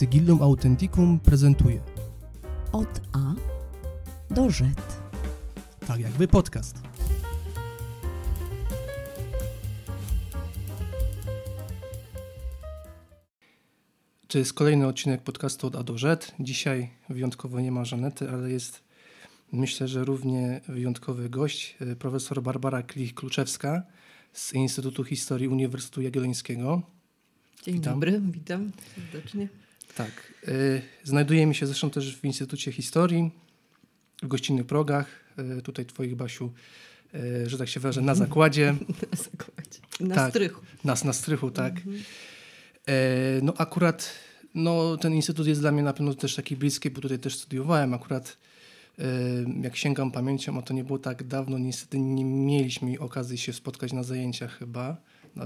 Sigillum Authenticum prezentuje Od A do Z. tak jakby podcast. To jest kolejny odcinek podcastu od A do Z. Dzisiaj wyjątkowo nie ma Żanety, ale jest myślę, że równie wyjątkowy gość, e, profesor Barbara Klich-Kluczewska z Instytutu Historii Uniwersytetu Jagiellońskiego. Dzień Witam. dobry, witam serdecznie. Tak. y, Znajdujemy się zresztą też w Instytucie Historii, w gościnnych progach. y, Tutaj twoich, Basiu, y, że tak się wyrażę, na zakładzie. Na zakładzie. Na Tak. strychu. Nas na strychu, tak. E, No akurat no, ten instytut jest dla mnie na pewno też taki bliski, bo tutaj też studiowałem. Akurat jak sięgam pamięcią, a to nie było tak dawno, niestety nie mieliśmy okazji się spotkać na zajęciach chyba,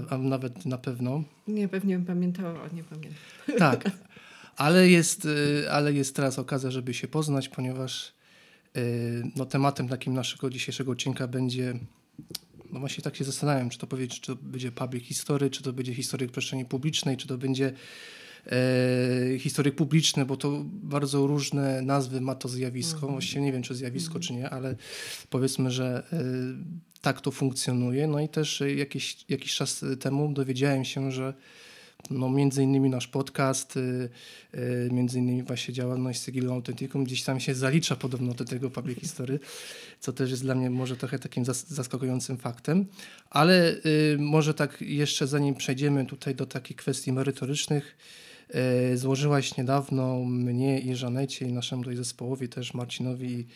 a nawet na pewno. Nie, pewnie bym pamiętała, a nie pamiętam. Tak, ale jest, y, ale jest teraz okazja, żeby się poznać, ponieważ y, no, tematem takim naszego dzisiejszego odcinka będzie, no właśnie tak się zastanawiam, czy to powiedzieć, czy to będzie public history, czy to będzie historyk przestrzeni publicznej, czy to będzie e, historyk publiczny, bo to bardzo różne nazwy ma to zjawisko. Właściwie nie wiem, czy zjawisko, czy nie, ale powiedzmy, że e, tak to funkcjonuje. No i też jakiś, jakiś czas temu dowiedziałem się, że no między innymi nasz podcast, y, y, między innymi właśnie działalność Sigilum Authenticum gdzieś tam się zalicza podobno do tego public history, co też jest dla mnie może trochę takim zas- zaskakującym faktem. Ale y, może tak jeszcze zanim przejdziemy tutaj do takich kwestii merytorycznych, złożyłaś niedawno mnie i Żanecie i naszemu tutaj zespołowi też Marcinowi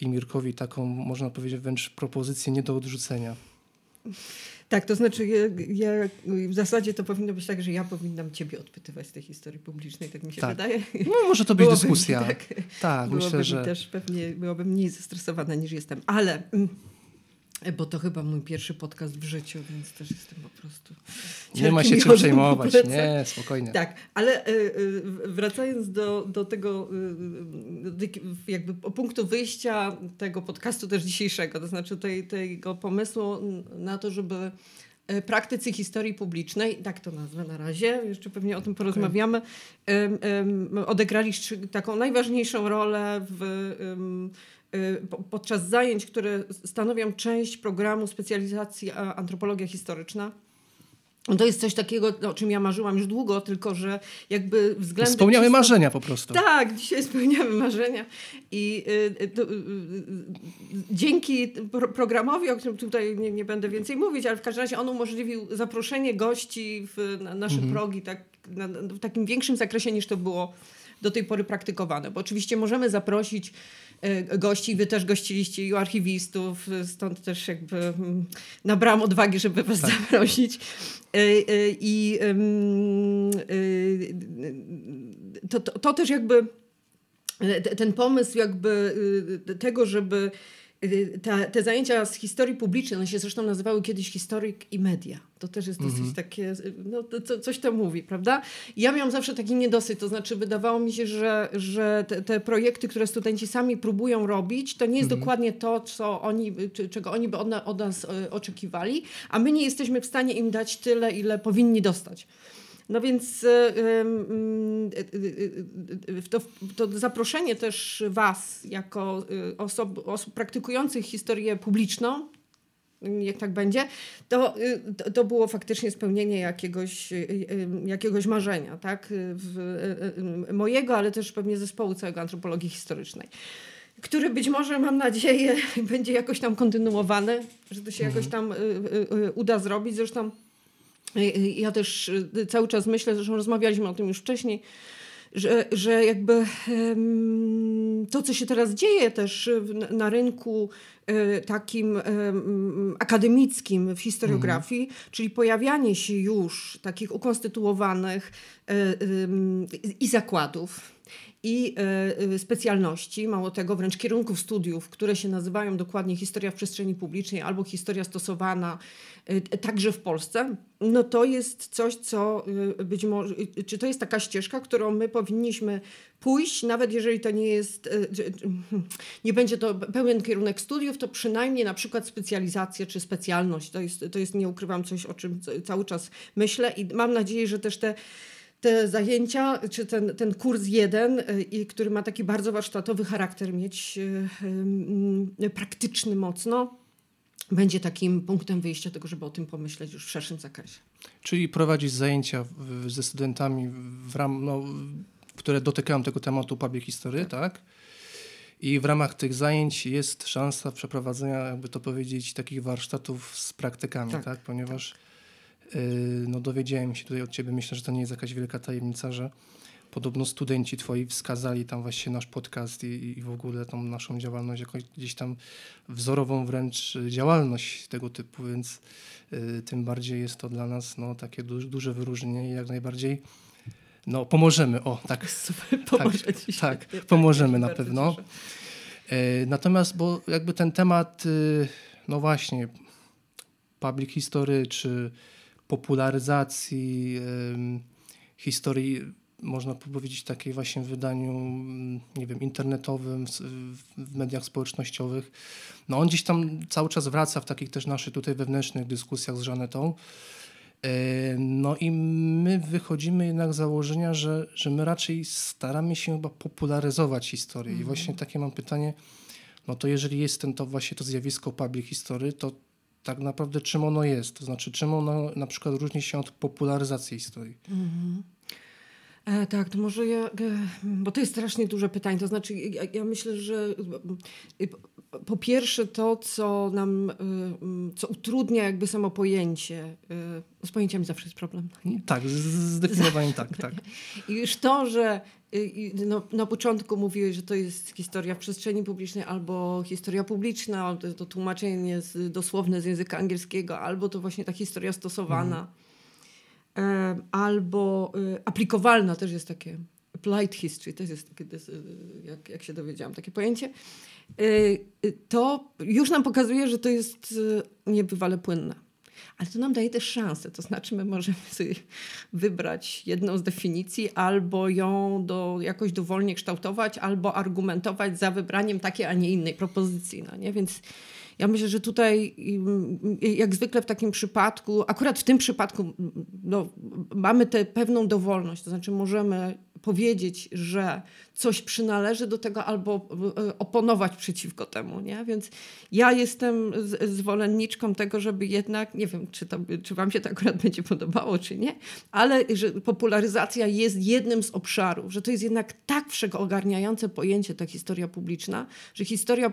i Mirkowi taką, można powiedzieć wręcz propozycję nie do odrzucenia. Tak, to znaczy ja, ja, w zasadzie to powinno być tak, że ja powinnam ciebie odpytywać z tej historii publicznej, tak mi się Tak. wydaje. No może to być Byłoby mi dyskusja. Tak, Tak, byłoby myślę, mi że... też pewnie byłabym mniej zestresowana niż jestem, ale mm, bo to chyba mój pierwszy podcast w życiu, więc też jestem po prostu. Nie ma się czym przejmować, nie, spokojnie. Tak, ale y, y, wracając do, do tego jakby punktu wyjścia tego podcastu też dzisiejszego, to znaczy tej, tego pomysłu na to, żeby praktycy historii publicznej, tak to nazwę na razie, jeszcze pewnie o tym porozmawiamy, em, odegrali taką najważniejszą rolę w, podczas zajęć, które stanowią część programu specjalizacji antropologia historyczna. To jest coś takiego, o czym ja marzyłam już długo, tylko że jakby względem... Spełniamy czysto- marzenia po prostu. Tak, dzisiaj spełniamy marzenia. I y, y, y, y, dzięki pro, programowi, o którym tutaj nie, nie będę więcej mówić, ale w każdym razie on umożliwił zaproszenie gości w na, nasze progi tak, na, w takim większym zakresie niż to było do tej pory praktykowane. Bo oczywiście możemy zaprosić y, gości, wy też gościliście i u archiwistów, y, stąd też jakby mm, nabrałam odwagi, żeby was zaprosić. Y, y, I y, to, to, to też jakby te- ten pomysł jakby y, tego, żeby y, ta, te zajęcia z historii publicznej, one się zresztą nazywały kiedyś historyk i media. To też jest dosyć takie, y, no to, coś to mówi, prawda? Ja miałam zawsze taki niedosyt, to znaczy wydawało mi się, że, że te, te projekty, które studenci sami próbują robić, to nie jest dokładnie to, co oni, czy, czego oni by od, od nas y, oczekiwali, a my nie jesteśmy w stanie im dać tyle, ile powinni dostać. No więc y, y, y, to, to zaproszenie też Was jako osob, osób praktykujących historię publiczną, jak tak będzie, to, to, było faktycznie spełnienie jakiegoś, jakiegoś marzenia, tak? W, mojego, ale też pewnie zespołu całego antropologii historycznej. Który być może, mam nadzieję, będzie jakoś tam kontynuowany, że to się jakoś tam y, y, uda zrobić. Zresztą Ja też y, cały czas myślę, zresztą rozmawialiśmy o tym już wcześniej, że, że jakby to, co się teraz dzieje też na rynku takim em, akademickim w historiografii, czyli pojawianie się już takich ukonstytuowanych i zakładów, i e, e, specjalności, mało tego, wręcz kierunków studiów, które się nazywają dokładnie historia w przestrzeni publicznej albo historia stosowana e, także w Polsce, no to jest coś, co być może, czy to jest taka ścieżka, którą my powinniśmy pójść, nawet jeżeli to nie jest, nie będzie to pełen kierunek studiów, to przynajmniej na przykład specjalizacja czy specjalność. To jest, to jest nie ukrywam, coś, o czym cały czas myślę i mam nadzieję, że też te te zajęcia, czy ten, ten kurs jeden, y, który ma taki bardzo warsztatowy charakter, mieć y, y, praktyczny mocno, będzie takim punktem wyjścia tego, żeby o tym pomyśleć już w szerszym zakresie. Czyli prowadzić zajęcia ze studentami, w ram, no, które dotykają tego tematu public history, tak? tak? I w ramach tych zajęć jest szansa przeprowadzenia, jakby to powiedzieć, takich warsztatów z praktykami, tak? tak? Ponieważ yy, no, dowiedziałem się tutaj od ciebie, myślę, że to nie jest jakaś wielka tajemnica, że podobno studenci twoi wskazali tam właśnie nasz podcast i, i w ogóle tą naszą działalność, jakąś gdzieś tam wzorową wręcz działalność tego typu, więc y, tym bardziej jest to dla nas no, takie duże, duże wyróżnienie i jak najbardziej no, pomożemy. O, tak. Super, pomoże tak, tak, tak, pomożemy na pewno. E, natomiast, bo jakby ten temat, y, no właśnie, public history czy popularyzacji historii można powiedzieć, takiej właśnie w wydaniu, mm, nie wiem, internetowym, w mediach społecznościowych. No on gdzieś tam cały czas wraca w takich też naszych tutaj wewnętrznych dyskusjach z Żanetą. E, no i my wychodzimy jednak z założenia, że, że my raczej staramy się chyba popularyzować historię. I właśnie mhm. takie mam pytanie, no to jeżeli jest ten to właśnie to zjawisko public history, to tak naprawdę czym ono jest? To znaczy czym ono na przykład różni się od popularyzacji historii? Mhm. E, tak, to może ja, e, bo to jest strasznie duże pytanie. To znaczy, ja, ja myślę, że e, po pierwsze to, co nam, co utrudnia jakby samo pojęcie. Z pojęciami zawsze jest problem. Nie? Tak, z zdecydowaniem tak, tak. I już to, że no, na początku mówiłeś, że to jest historia w przestrzeni publicznej albo historia publiczna, albo to tłumaczenie z, dosłowne z języka angielskiego, albo to właśnie ta historia stosowana. Mhm albo y, aplikowalna też jest takie applied history, też jest takie, jak, jak się dowiedziałam, takie pojęcie, y, y, to już nam pokazuje, że to jest niebywale płynne. Ale to nam daje też szansę, to znaczy my możemy sobie wybrać jedną z definicji, albo ją do, jakoś dowolnie kształtować, albo argumentować za wybraniem takiej, a nie innej propozycji. No nie? Więc ja myślę, że tutaj, jak zwykle w takim przypadku, akurat w tym przypadku, no, mamy tę pewną dowolność, to znaczy możemy powiedzieć, że coś przynależy do tego albo e, oponować przeciwko temu, nie? Więc ja jestem zwolenniczką tego, żeby jednak, nie wiem, czy, to, czy wam się to akurat będzie podobało, czy nie, ale że popularyzacja jest jednym z obszarów, że to jest jednak tak wszechogarniające pojęcie ta historia publiczna, że historia,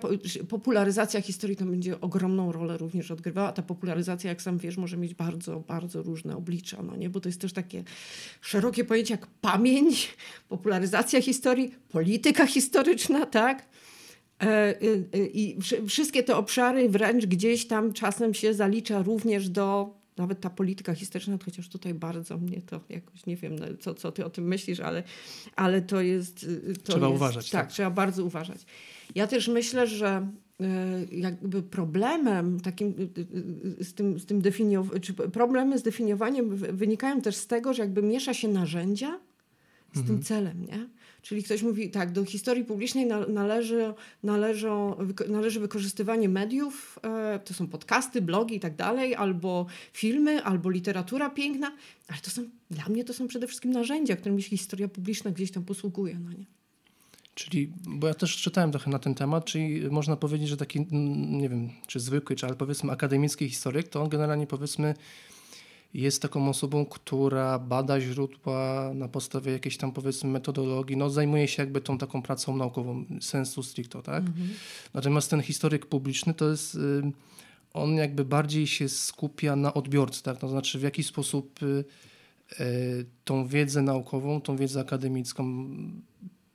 popularyzacja historii to będzie ogromną rolę również odgrywała. Ta popularyzacja, jak sam wiesz, może mieć bardzo, bardzo różne oblicza, no nie? Bo to jest też takie szerokie pojęcie jak pamięć, popularyzacja historii, polityka historyczna, tak? E, e, I wszystkie te obszary wręcz gdzieś tam czasem się zalicza również do nawet ta polityka historyczna, chociaż tutaj bardzo mnie to jakoś nie wiem, no, co, co ty o tym myślisz, ale, ale to jest. Y, to trzeba jest, uważać. Tak, tak, trzeba bardzo uważać. Ja też myślę, że y, jakby problemem takim y, z tym, z tym definiowaniem, czy problemy z definiowaniem wynikają też z tego, że jakby miesza się narzędzia z mhm. tym celem, nie? Czyli ktoś mówi, tak, do historii publicznej należy, należą, należy wykorzystywanie mediów, e, to są podcasty, blogi i tak dalej, albo filmy, albo literatura piękna, ale to są, dla mnie to są przede wszystkim narzędzia, którymi się historia publiczna gdzieś tam posługuje, no nie? Czyli, bo ja też czytałem trochę na ten temat, czyli można powiedzieć, że taki, nie wiem, czy zwykły, czy ale powiedzmy akademicki historyk, to on generalnie powiedzmy jest taką osobą, która bada źródła na podstawie jakiejś tam powiedzmy metodologii, no zajmuje się jakby tą taką pracą naukową, sensu stricto, tak? Mhm. Natomiast ten historyk publiczny to jest, y, on jakby bardziej się skupia na odbiorcy, tak? To znaczy w jaki sposób y, y, tą wiedzę naukową, tą wiedzę akademicką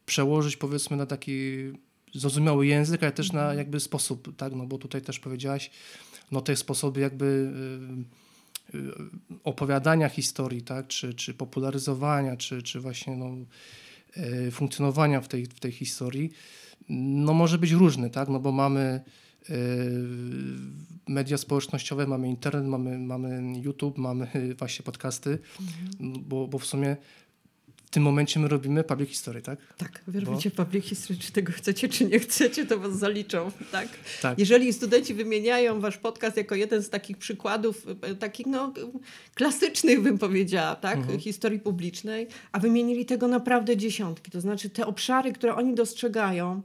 przełożyć powiedzmy na taki zrozumiały język, ale też na mhm. jakby sposób, tak? No bo tutaj też powiedziałaś, no te sposoby jakby opowiadania historii, tak? czy, czy popularyzowania, czy, czy właśnie no, y, funkcjonowania w tej, w tej historii, no może być różny, tak? no bo mamy y, media społecznościowe, mamy internet, mamy, mamy YouTube, mamy właśnie podcasty, mhm. bo, bo w sumie w tym momencie my robimy public history, tak? Tak, wy robicie Bo... public history, czy tego chcecie, czy nie chcecie, to was zaliczą, tak? tak? Jeżeli studenci wymieniają wasz podcast jako jeden z takich przykładów, e, takich no klasycznych bym powiedziała, tak? Mhm. Historii publicznej, a wymienili tego naprawdę dziesiątki, to znaczy te obszary, które oni dostrzegają,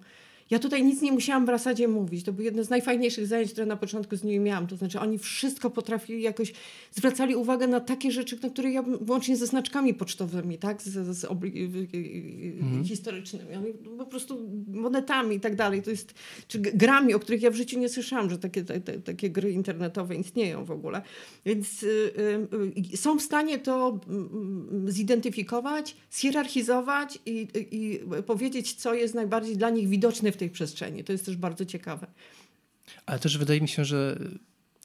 ja tutaj nic nie musiałam w Rasadzie mówić. To był jedno z najfajniejszych zajęć, które na początku z nimi miałam. To znaczy oni wszystko potrafili jakoś, zwracali uwagę na takie rzeczy, na które ja włącznie ze znaczkami pocztowymi, tak, z, z, z mhm. historycznymi. Oni po prostu monetami i tak dalej. To jest, czy grami, o których ja w życiu nie słyszałam, że takie, te, te, takie gry internetowe istnieją w ogóle. Więc y, y, y są w stanie to y, zidentyfikować, zhierarchizować i, i powiedzieć, co jest najbardziej dla nich widoczne w tej przestrzeni. To jest też bardzo ciekawe. Ale też wydaje mi się, że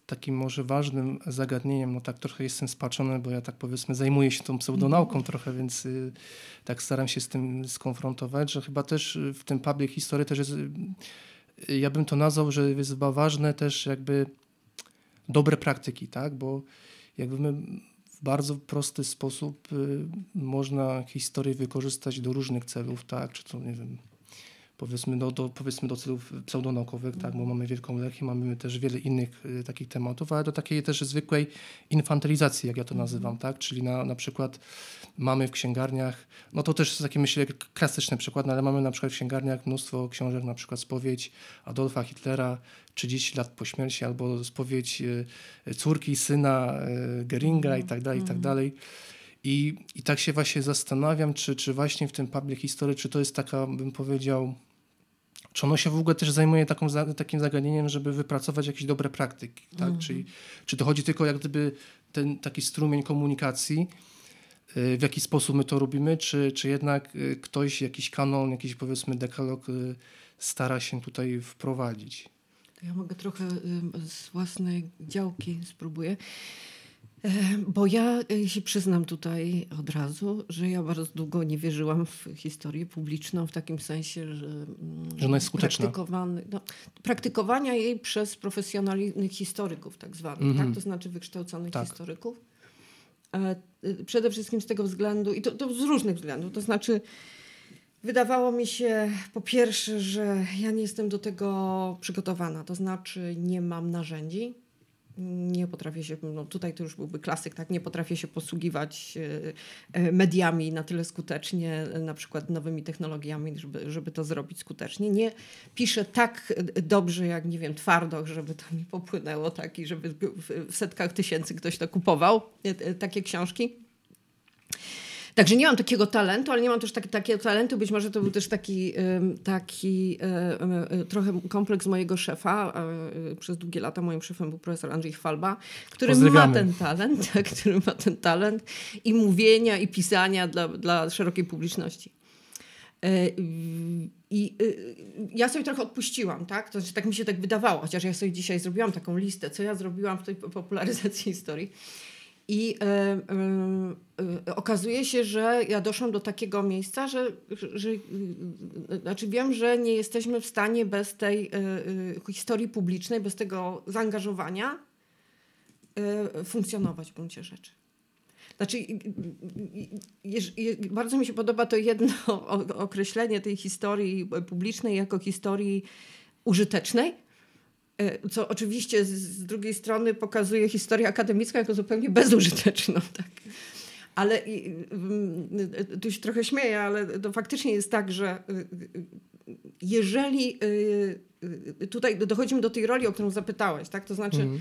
takim może ważnym zagadnieniem, no tak trochę jestem spaczony, bo ja tak powiedzmy zajmuję się tą pseudonauką mm. trochę, więc y, tak staram się z tym skonfrontować, że chyba też w tym public history też jest, y, ja bym to nazwał, że jest chyba ważne też jakby dobre praktyki, tak, bo jakby my w bardzo prosty sposób y, można historię wykorzystać do różnych celów, tak, czy to nie wiem, powiedzmy, do, do, powiedzmy do celów pseudonaukowych, tak, bo mamy Wielką Lechię, mamy też wiele innych y, takich tematów, ale do takiej też zwykłej infantylizacji, jak ja to nazywam, tak, czyli na, na przykład mamy w księgarniach, no to też jest taki myślę klasyczny przykład, no ale mamy na przykład w księgarniach mnóstwo książek, na przykład spowiedź Adolfa Hitlera 30 lat po śmierci, albo spowiedź y, córki, syna y, Geringa i tak dalej, i tak mhm. dalej. I, I tak się właśnie zastanawiam, czy, czy właśnie w tym public history, czy to jest taka, bym powiedział, czy ono się w ogóle też zajmuje taką, takim zagadnieniem, żeby wypracować jakieś dobre praktyki? Tak? Mhm. Czyli, czy to chodzi tylko jak gdyby ten taki strumień komunikacji, y, w jaki sposób my to robimy, czy, czy jednak y, ktoś, jakiś kanon, jakiś powiedzmy dekalog y, stara się tutaj wprowadzić? To ja mogę trochę z własnej działki spróbuję. E, bo ja e, się przyznam tutaj od razu, że ja bardzo długo nie wierzyłam w historię publiczną w takim sensie, że, mm, że ona jest skuteczna. No, praktykowania jej przez profesjonalnych historyków tak zwanych, mm -hmm. tak? Mhm. to znaczy wykształconych tak. historyków. E, przede wszystkim z tego względu, i to, to z różnych względów, to znaczy Wydawało mi się po pierwsze, że ja nie jestem do tego przygotowana, to znaczy nie mam narzędzi, nie potrafię się, no tutaj to już byłby klasyk, tak, nie potrafię się posługiwać e, e, mediami na tyle skutecznie, na przykład nowymi technologiami, żeby, żeby to zrobić skutecznie. Nie piszę tak dobrze, jak nie wiem, twardo, żeby to mi popłynęło, tak, i żeby w setkach tysięcy ktoś to kupował, e, takie książki. Także nie mam takiego talentu, ale nie mam też tak, takiego talentu. Być może to był też taki, taki trochę kompleks mojego szefa. Przez długie lata moim szefem był profesor Andrzej Chwalba, który ma ten talent, tak, który ma ten talent i mówienia, i pisania dla, dla szerokiej publiczności. E, I ja sobie trochę odpuściłam, tak? To znaczy, tak mi się tak wydawało, chociaż ja sobie dzisiaj zrobiłam taką listę, co ja zrobiłam w tej popularyzacji historii. I y, y, y, okazuje się, że ja doszłam do takiego miejsca, że, że, znaczy wiem, że nie jesteśmy w stanie bez tej historii publicznej, bez tego zaangażowania funkcjonować w gruncie rzeczy. Znaczy, bardzo mi się podoba to jedno określenie tej historii publicznej jako historii użytecznej, E, co oczywiście z drugiej strony pokazuje historię akademicką jako zupełnie bezużyteczną. Tak? Ale tu się trochę śmieję, ale to faktycznie jest tak, że y, y, jeżeli y, tutaj dochodzimy do tej roli, o którą zapytałeś, tak? to znaczy mhm.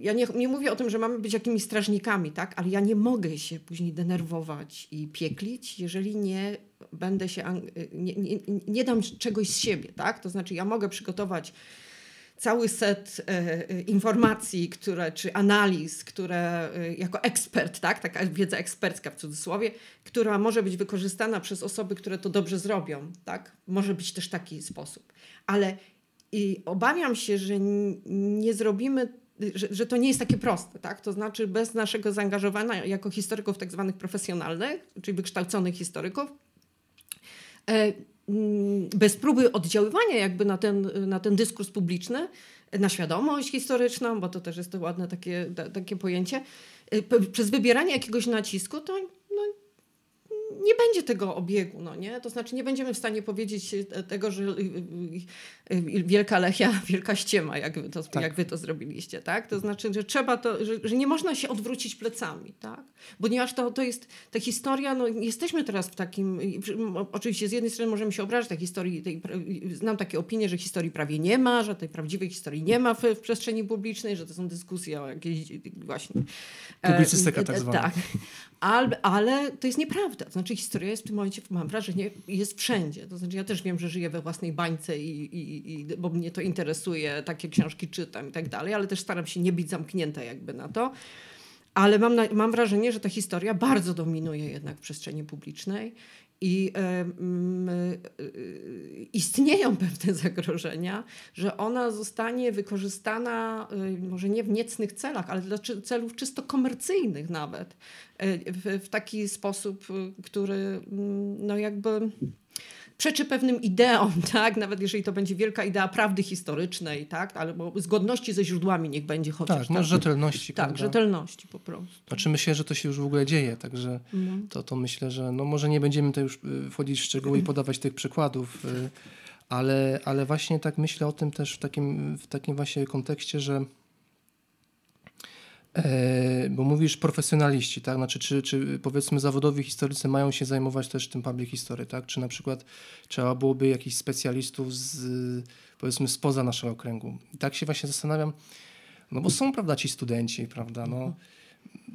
ja nie, nie mówię o tym, że mamy być jakimiś strażnikami, tak? ale ja nie mogę się później denerwować i pieklić, jeżeli nie będę się, nie, nie, nie dam czegoś z siebie. Tak? To znaczy ja mogę przygotować cały set e, e, informacji, które, czy analiz, które e, jako ekspert, tak, taka wiedza ekspercka w cudzysłowie, która może być wykorzystana przez osoby, które to dobrze zrobią. Tak? Może być też taki sposób. Ale i obawiam się, że nie zrobimy że, że, to nie jest takie proste, tak? To znaczy bez naszego zaangażowania jako historyków tak zwanych profesjonalnych, czyli wykształconych historyków, bez próby oddziaływania jakby na ten, na ten dyskurs publiczny, na świadomość historyczną, bo to też jest to ładne takie, takie pojęcie, y, przez wybieranie jakiegoś nacisku, to nie będzie tego obiegu, no nie? To znaczy nie będziemy w stanie powiedzieć tego, że wielka lechia, wielka ściema, jak wy to, tak. jak wy to zrobiliście, tak? To znaczy, że trzeba to, że, że, nie można się odwrócić plecami, tak? Ponieważ to, to jest ta historia, no jesteśmy teraz w takim, oczywiście z jednej strony możemy się obrażać tej historii, tej, znam takie opinie, że historii prawie nie ma, że tej prawdziwej historii nie ma w, w przestrzeni publicznej, że to są dyskusje o jakiejś właśnie... Publicystyka tak zwana. Tak. Ale, ale to jest nieprawda. To znaczy historia jest w tym momencie, mam wrażenie, jest wszędzie. To znaczy ja też wiem, że żyję we własnej bańce i, i, i bo mnie to interesuje, takie książki czytam i tak dalej, ale też staram się nie być zamknięta jakby na to. Ale mam, na, mam wrażenie, że ta historia bardzo dominuje jednak w przestrzeni publicznej i y, y, istnieją pewne zagrożenia, że ona zostanie wykorzystana y, może nie w niecnych celach, ale dla celów czysto komercyjnych nawet, w, w taki sposób, który mm, no jakby przeczy pewnym ideom, tak? nawet jeżeli to będzie wielka idea prawdy historycznej, tak? albo zgodności ze źródłami niech będzie chociaż. Tak, no tak? rzetelności. Tak, prawda? rzetelności po prostu. Znaczy myślę, że to się już w ogóle dzieje, także no. to, to myślę, że no może nie będziemy to już y, wchodzić w szczegóły i podawać tych przykładów, y, ale, ale właśnie tak myślę o tym też w takim, w takim właśnie kontekście, że bo mówisz profesjonaliści, tak? Znaczy, czy, czy powiedzmy zawodowi historycy mają się zajmować też tym public history, tak? Czy na przykład trzeba byłoby jakichś specjalistów z, powiedzmy spoza naszego kręgu. I tak się właśnie zastanawiam, no bo są, prawda, ci studenci, prawda, no.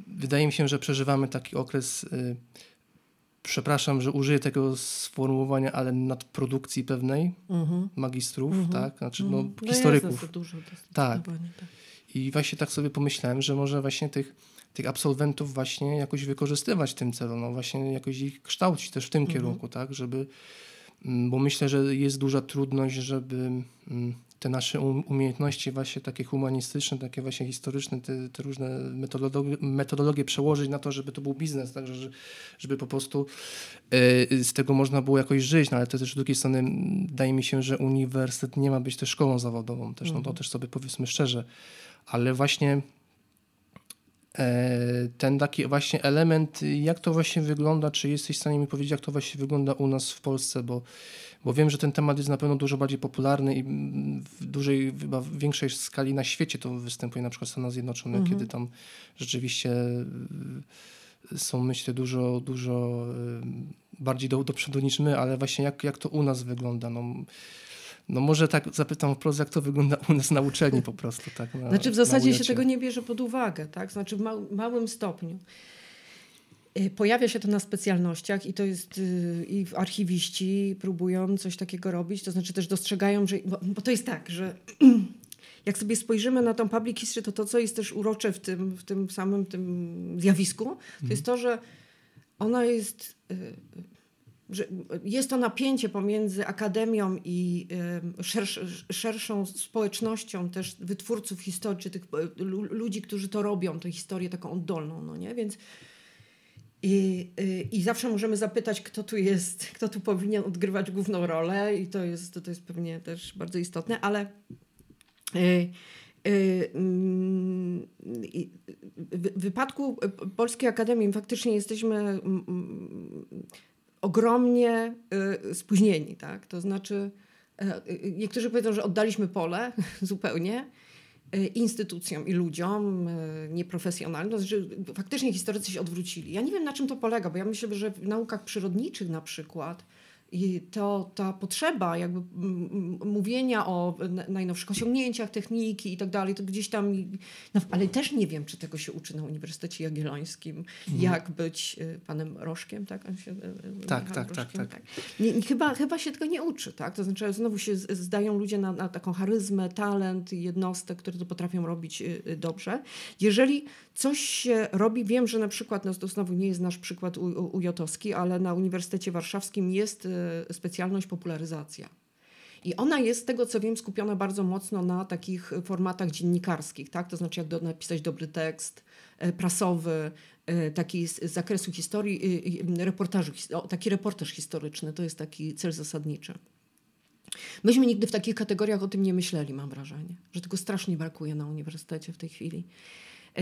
Wydaje mi się, że przeżywamy taki okres, y, przepraszam, że użyję tego sformułowania, ale nadprodukcji pewnej mhm. magistrów, mhm. tak? Znaczy, no, mhm. no historyków. Dużo, tak. tak. I właśnie tak sobie pomyślałem, że może właśnie tych, tych absolwentów właśnie jakoś wykorzystywać w tym celu, no właśnie jakoś ich kształcić też w tym mhm. kierunku, tak, żeby, mm, bo myślę, że jest duża trudność, żeby mm, te nasze um, umiejętności właśnie takie humanistyczne, takie właśnie historyczne, te, te różne metodologie, metodologie przełożyć na to, żeby to był biznes, tak, że, żeby po prostu y, z tego można było jakoś żyć, no ale to też z drugiej strony wydaje mi się, że uniwersytet nie ma być też szkołą zawodową też, no to mhm. też sobie powiedzmy szczerze, ale właśnie e, ten taki właśnie element, jak to właśnie wygląda, czy jesteś w stanie mi powiedzieć, jak to właśnie wygląda u nas w Polsce, bo, bo wiem, że ten temat jest na pewno dużo bardziej popularny i w dużej, chyba w większej skali na świecie to występuje, na przykład w Stanach Zjednoczonych, mhm. kiedy tam rzeczywiście e, są myślę dużo, dużo e, bardziej do, do przodu niż my, ale właśnie jak, jak to u nas wygląda, no no może tak zapytam wprost, jak to wygląda u nas na uczelni po prostu. Tak, na, znaczy w zasadzie się tego nie bierze pod uwagę, tak? Znaczy w mał, małym stopniu. Y, pojawia się to na specjalnościach i to jest y, i archiwiści próbują coś takiego robić, to znaczy też dostrzegają, że, bo, bo to jest tak, że jak sobie spojrzymy na tą public history, to to, co jest też urocze w tym, w tym samym tym zjawisku, to mhm. jest to, że ona jest y, jest to napięcie pomiędzy akademią i szerszą społecznością też wytwórców historii, czy tych e, ludzi, którzy to robią, tę historię taką oddolną, no nie? Więc i, i, I zawsze możemy zapytać, kto tu jest, kto tu powinien odgrywać główną rolę, i to jest, to jest pewnie też bardzo istotne, ale y, y, mm, w wypadku Polskiej Akademii faktycznie jesteśmy ogromnie y, spóźnieni, tak? To znaczy, y, y, niektórzy powiedzą, że oddaliśmy pole zupełnie instytucjom i ludziom nieprofesjonalnym. To znaczy, faktycznie historycy się odwrócili. Ja nie wiem, na czym to polega, bo ja myślę, że w naukach przyrodniczych na przykład i to, ta potrzeba jakby mówienia o najnowszych osiągnięciach techniki i tak dalej, to gdzieś tam, no, ale też nie wiem, czy tego się uczy na Uniwersytecie Jagiellońskim, mhm. jak być y, panem Rożkiem, tak? Się, y, y, tak, tak, tak, tak, tak. Nie, chyba, chyba się tego nie uczy, tak? To znaczy znowu się zdają ludzie na, na taką charyzmę, talent, jednostek, które to potrafią robić dobrze. Jeżeli coś się robi, wiem, że na przykład, no to znowu nie jest nasz przykład ujotowski, ale na Uniwersytecie Warszawskim jest specjalność popularyzacja. I ona jest, z tego co wiem, skupiona bardzo mocno na takich formatach dziennikarskich, tak? to znaczy jak do, napisać dobry tekst e, prasowy, e, taki z, z zakresu historii, reportażu, taki reportaż historyczny, to jest taki cel zasadniczy. Myśmy nigdy w takich kategoriach o tym nie myśleli, mam wrażenie, że tego strasznie brakuje na uniwersytecie w tej chwili.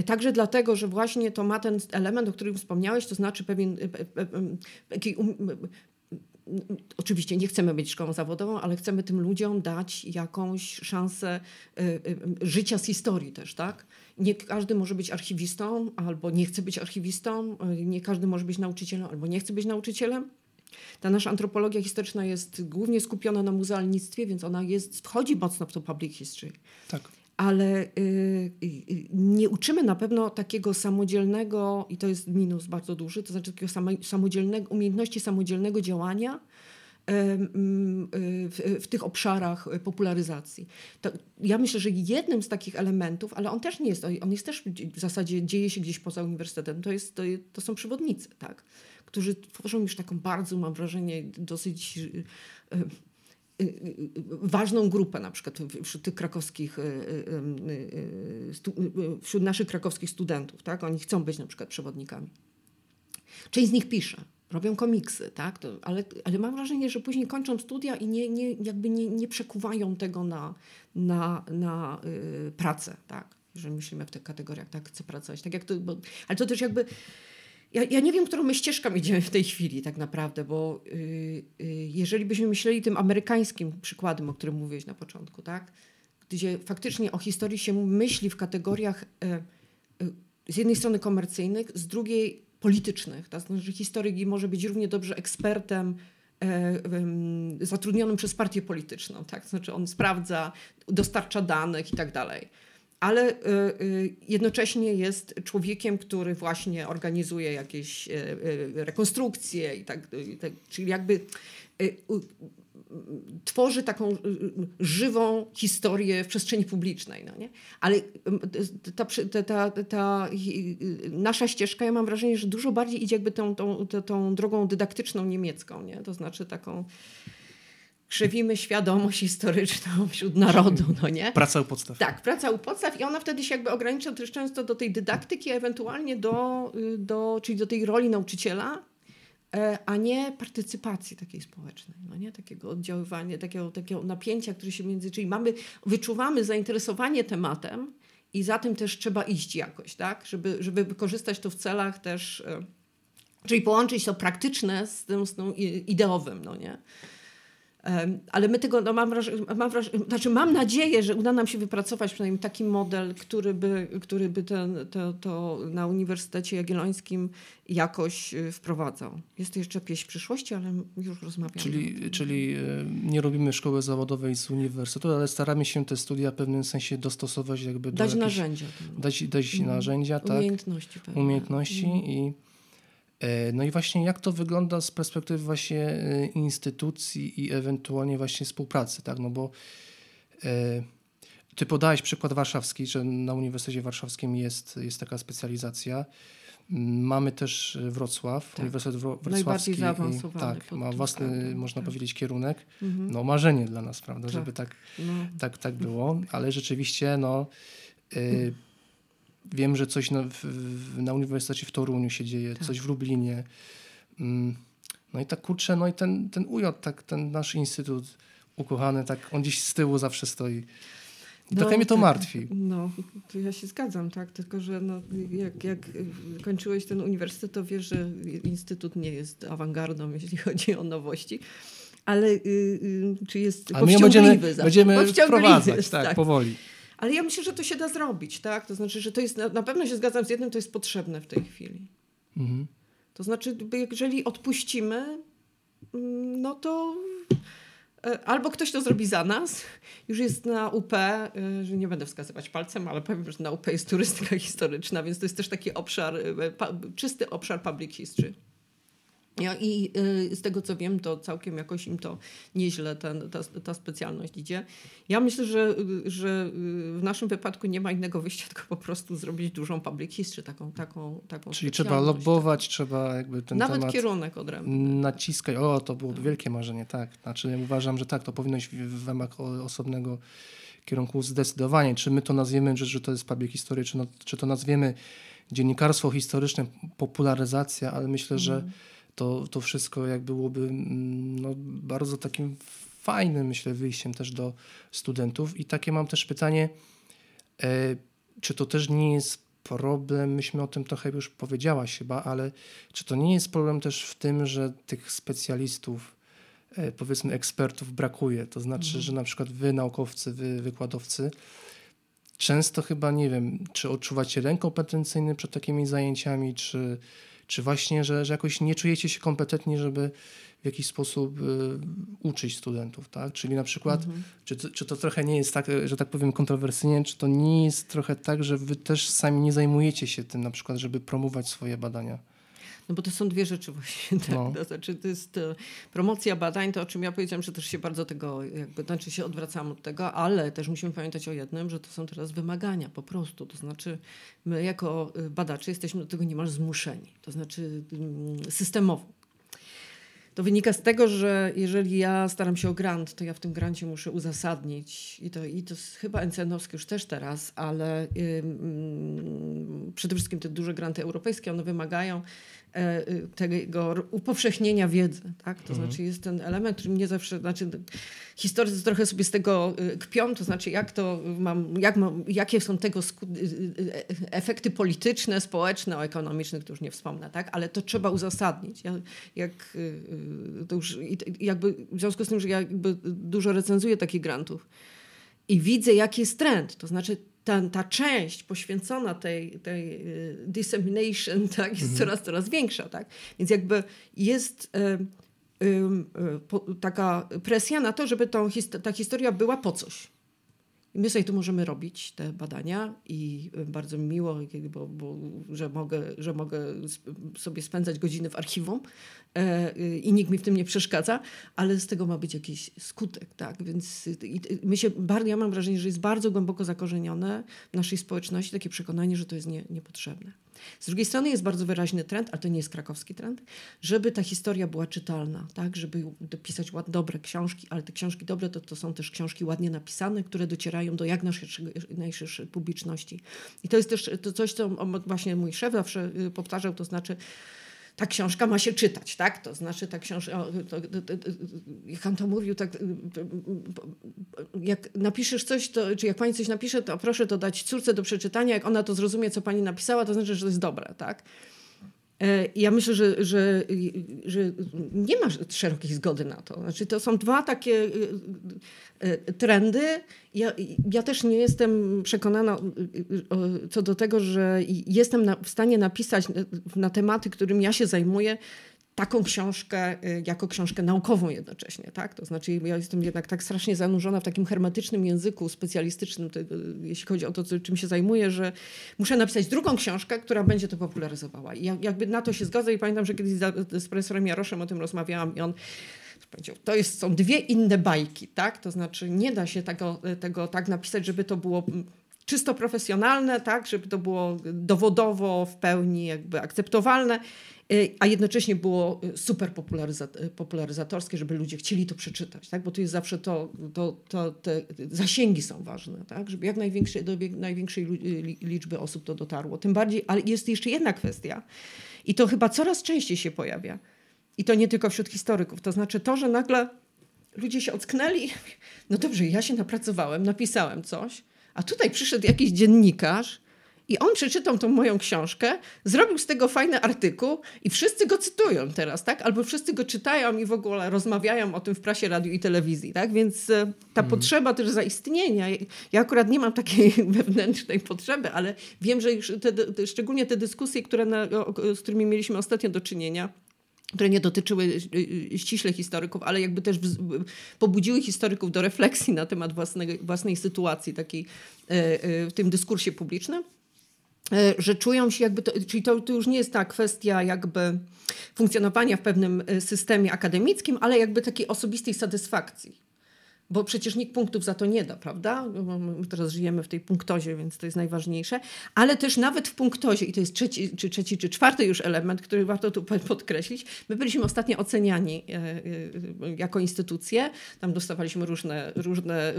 Także dlatego, że właśnie to ma ten element, o którym wspomniałeś, to znaczy pewien oczywiście nie chcemy być szkołą zawodową, ale chcemy tym ludziom dać jakąś szansę y, y, życia z historii też, tak? Nie każdy może być archiwistą, albo nie chce być archiwistą, y, nie każdy może być nauczycielem, albo nie chce być nauczycielem. Ta nasza antropologia historyczna jest głównie skupiona na muzealnictwie, więc ona jest, wchodzi mocno w to public history. Tak ale y, y, nie uczymy na pewno takiego samodzielnego, i to jest minus bardzo duży, to znaczy takiego samodzielnego, umiejętności samodzielnego działania y, w, tych obszarach popularyzacji. To ja myślę, że jednym z takich elementów, ale on też nie jest, on jest też w zasadzie dzieje się gdzieś poza uniwersytetem, to, jest, to, to są przewodnicy, tak? którzy tworzą już taką bardzo, mam wrażenie, dosyć Y, y, ważną grupę na przykład wśród tych krakowskich, y, wśród naszych krakowskich studentów, tak? Oni chcą być na przykład przewodnikami. Część z nich pisze, robią komiksy, tak? To, ale, ale mam wrażenie, że później kończą studia i nie, nie, jakby nie, nie przekuwają tego na, na, na pracę, tak? Że myślimy w tych kategoriach, tak, chcę pracować. Tak jak to, bo, ale to też jakby ja, ja nie wiem, którą my ścieżką idziemy w tej chwili tak naprawdę, bo yy, jeżeli byśmy myśleli tym amerykańskim przykładem, o którym mówiłeś na początku, tak? gdzie faktycznie o historii się myśli w kategoriach yy, z jednej strony komercyjnych, z drugiej politycznych. To znaczy, historyk może być równie dobrze ekspertem e, zatrudnionym przez partię polityczną. Tak? To znaczy on sprawdza, dostarcza danych i tak dalej ale y, y, jednocześnie jest człowiekiem, który właśnie organizuje jakieś y, rekonstrukcje i tak, tak czyli jakby tworzy taką żywą historię w przestrzeni publicznej. No nie? Ale ta, ta, ta, ta, nasza ścieżka, ja mam wrażenie, że dużo bardziej idzie jakby tą, tą, tą drogą dydaktyczną niemiecką, nie? to znaczy taką krzywimy świadomość historyczną wśród narodu, no nie? Praca u podstaw. Tak, praca u podstaw i ona wtedy się jakby ogranicza też często do tej dydaktyki, ewentualnie do, y, do, czyli do tej roli nauczyciela, e, a nie partycypacji takiej społecznej, no nie? Takiego oddziaływania, takiego, takiego napięcia, które się między, czyli mamy, wyczuwamy zainteresowanie tematem i za tym też trzeba iść jakoś, tak? Żeby, żeby wykorzystać to w celach też, e, czyli połączyć to praktyczne z tym, z tym ideowym, no nie? Ale my tego, no mam, wrażenie, mam, wrażenie, znaczy mam nadzieję, że uda nam się wypracować przynajmniej taki model, który by, który by ten, to, to na Uniwersytecie Jagiellońskim jakoś y, wprowadzał. Jest to jeszcze pieśń przyszłości, ale już rozmawiamy. Czyli, czyli y, nie robimy szkoły zawodowej z uniwersytetu, ale staramy się te studia w pewnym sensie dostosować jakby do Dać jakichś, narzędzia. Dać, dać mm. narzędzia, tak. Umiejętności. Umiejętności mm. i no i właśnie jak to wygląda z perspektywy właśnie e, instytucji i ewentualnie właśnie współpracy, tak? No bo e, ty podałeś przykład warszawski, że na Uniwersytecie Warszawskim jest, jest taka specjalizacja. Mamy też Wrocław, tak. Uniwersytet Wrocławski. Najbardziej zaawansowany. Tak, ma własny, względem. można tak. powiedzieć, kierunek. Mhm. No marzenie dla nas, prawda, tak. żeby tak, no. tak, tak było, ale rzeczywiście no... Y, Wiem, że coś na, w, na Uniwersytecie w Toruniu się dzieje, tak. coś w Lublinie. Mm, no i tak kurczę, no i ten, ten UJ, tak, ten nasz instytut ukochany, tak on gdzieś z tyłu zawsze stoi. I no, trochę mnie to tak, martwi. No, to ja się zgadzam, tak, tylko że no, jak, jak kończyłeś ten uniwersytet, to wiesz, że instytut nie jest awangardą, jeśli chodzi o nowości. Ale y, y, czy jest Ale my będziemy, będziemy wprowadzać, tak, tak, powoli. Ale ja myślę, że to się da zrobić, tak? To znaczy, że to jest, na pewno się zgadzam z jednym, to jest potrzebne w tej chwili. Mhm. To znaczy, jeżeli odpuścimy, mm, no to e, albo ktoś to zrobi za nas. Już jest na UP, e, że nie będę wskazywać palcem, ale powiem, że na UP jest turystyka historyczna, więc to jest też taki obszar, e, czysty obszar public history. Ja, I y, z tego co wiem, to całkiem jakoś im to nieźle ten, ta, ta specjalność idzie. Ja myślę, że, że y, w naszym wypadku nie ma innego wyjścia, tylko po prostu zrobić dużą public history, taką, taką, taką Czyli trzeba lobbować, tak. trzeba jakby ten Nawet temat kierunek odrębny. Naciskać. O, to byłoby tak. wielkie marzenie, tak. Znaczy ja uważam, że tak, to powinno iść w ramach osobnego kierunku zdecydowanie. Czy my to nazwiemy, że, że to jest public history, czy, no, czy to nazwiemy dziennikarstwo historyczne, popularyzacja, ale myślę, mm. że mhm to, to wszystko jak byłoby mm, no, bardzo takim fajnym, myślę, wyjściem też do studentów. I takie mam też pytanie, e, czy to też nie jest problem, myśmy o tym trochę już powiedziałaś chyba, ale czy to nie jest problem też w tym, że tych specjalistów, e, powiedzmy ekspertów brakuje? To znaczy, mhm. że na przykład wy naukowcy, wy wykładowcy, często chyba, nie wiem, czy odczuwacie lęk kompetencyjny przed takimi zajęciami, czy, czy właśnie, że, że jakoś nie czujecie się kompetentni, żeby w jakiś sposób y, uczyć studentów, tak? Czyli na przykład, mhm. czy, czy to trochę nie jest tak, że tak powiem kontrowersyjnie, czy to nie jest trochę tak, że wy też sami nie zajmujecie się tym na przykład, żeby promować swoje badania? No bo to są dwie rzeczy właśnie. Tak? No. To znaczy, to jest e, promocja badań, to o czym ja powiedziałam, że też się bardzo tego, jakby, znaczy się odwracam od tego, ale też musimy pamiętać o jednym, że to są teraz wymagania po prostu. To znaczy, my jako e, badacze jesteśmy do tego niemal zmuszeni. To znaczy mm, systemowo. To wynika z tego, że jeżeli ja staram się o grant, to ja w tym grancie muszę uzasadnić i to, i to chyba NCN-owskie już też teraz, ale yy, przede wszystkim te duże granty europejskie, one wymagają tego upowszechnienia wiedzy. Tak? To mhm. znaczy jest ten element, który mnie zawsze, znaczy historycy trochę sobie z tego y, kpią, to znaczy jak to mam, jak mam, jakie są tego y, efekty polityczne, społeczne, ekonomiczne, to już nie wspomnę, tak? ale to trzeba uzasadnić. Ja, jak, to już, jakby, w związku z tym, że ja dużo recenzuję takich grantów i widzę jaki jest trend, to znaczy ta, ta część poświęcona tej, tej y, dissemination tak, jest mhm. coraz, coraz większa. Tak? Więc jakby jest y, y, taka presja na to, żeby tą, ta historia była po coś. I my sobie tu możemy robić te badania i bardzo mi miło, bo, bo, że, mogę, że mogę sobie spędzać godziny w archiwum i nikt mi w tym nie przeszkadza, ale z tego ma być jakiś skutek. Tak? Więc my się, ja mam wrażenie, że jest bardzo głęboko zakorzenione w naszej społeczności takie przekonanie, że to jest nie, niepotrzebne. Z drugiej strony jest bardzo wyraźny trend, ale to nie jest krakowski trend, żeby ta historia była czytalna, tak? żeby dopisać ład, dobre książki, ale te książki dobre to, to są też książki ładnie napisane, które docierają do jak najszerszej publiczności. I to jest też to coś, co właśnie mój szef zawsze y, powtarzał, to znaczy ta książka ma się czytać, tak? To znaczy ta książka, jak on to mówił, tak, jak napiszesz coś, to, czy jak pani coś napisze, to proszę to dać córce do przeczytania, jak ona to zrozumie, co pani napisała, to znaczy, że to jest dobre, tak? E, ja myślę, że, że, że nie ma szerokiej zgody na to. Znaczy, to są dwa takie e, e, trendy. Ja, ja też nie jestem przekonana co do tego, że jestem w stanie napisać na tematy, którym ja się zajmuję, taką książkę y, jako książkę naukową jednocześnie. Tak? To znaczy ja jestem jednak tak strasznie zanurzona w takim hermetycznym języku specjalistycznym, to, jeśli chodzi o to, czym się zajmuję, że muszę napisać drugą książkę, która będzie to popularyzowała. I jakby na to się zgodzę i pamiętam, że kiedyś z profesorem Jaroszem o tym rozmawiałam i on powiedział, to jest, są dwie inne bajki, tak? To znaczy nie da się tego, tego tak napisać, żeby to było czysto profesjonalne, tak, żeby to było dowodowo w pełni jakby akceptowalne a jednocześnie było y, super popularyzatorskie, żeby ludzie chcieli to przeczytać, tak? bo to jest zawsze to, to, to te zasięgi są ważne, tak? żeby jak największej, do największej liczby osób to dotarło. Tym bardziej, ale jest jeszcze jedna kwestia i to chyba coraz częściej się pojawia i to nie tylko wśród historyków, to znaczy to, że nagle ludzie się ocknęli, no dobrze, ja się napracowałem, napisałem coś, a tutaj przyszedł jakiś dziennikarz i on przeczytał tą moją książkę, zrobił z tego fajny artykuł i wszyscy go cytują teraz, tak? Albo wszyscy go czytają i w ogóle rozmawiają o tym w prasie, radiu i telewizji, tak? Więc e, ta mhm. potrzeba też zaistnienia, ja akurat nie mam takiej wewnętrznej potrzeby, ale wiem, że już te, te, szczególnie te dyskusje, które na, z którymi mieliśmy ostatnio do czynienia, które nie dotyczyły e, ściśle historyków, ale jakby też pobudziły historyków do refleksji na temat własnej, własnej sytuacji takiej e, w tym dyskursie publicznym. E, że czują się jakby, to, czyli to, to już nie jest ta kwestia jakby funkcjonowania w pewnym e, systemie akademickim, ale jakby takiej osobistej satysfakcji bo przecież nikt punktów za to nie da, prawda? My teraz żyjemy w tej punktozie, więc to jest najważniejsze. Ale też nawet w punktozie, i to jest trzeci, czy trzeci, czy czwarty już element, który warto tu podkreślić, my byliśmy ostatnio oceniani e, e, jako instytucje. Tam dostawaliśmy różne, różne e,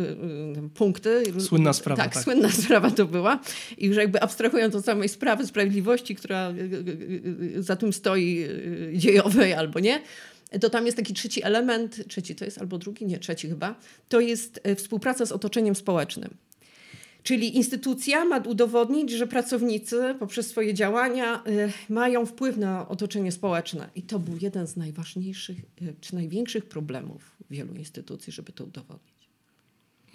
punkty. Słynna sprawa. Tak, tak, słynna sprawa to była. I już jakby abstrahując od samej sprawy sprawiedliwości, która za tym stoi dziejowej albo nie, to tam jest taki trzeci element, trzeci to jest albo drugi, nie, trzeci chyba, to jest e, współpraca z otoczeniem społecznym. Czyli instytucja ma udowodnić, że pracownicy poprzez swoje działania y, mają wpływ na otoczenie społeczne. I to był jeden z najważniejszych y, czy największych problemów wielu instytucji, żeby to udowodnić.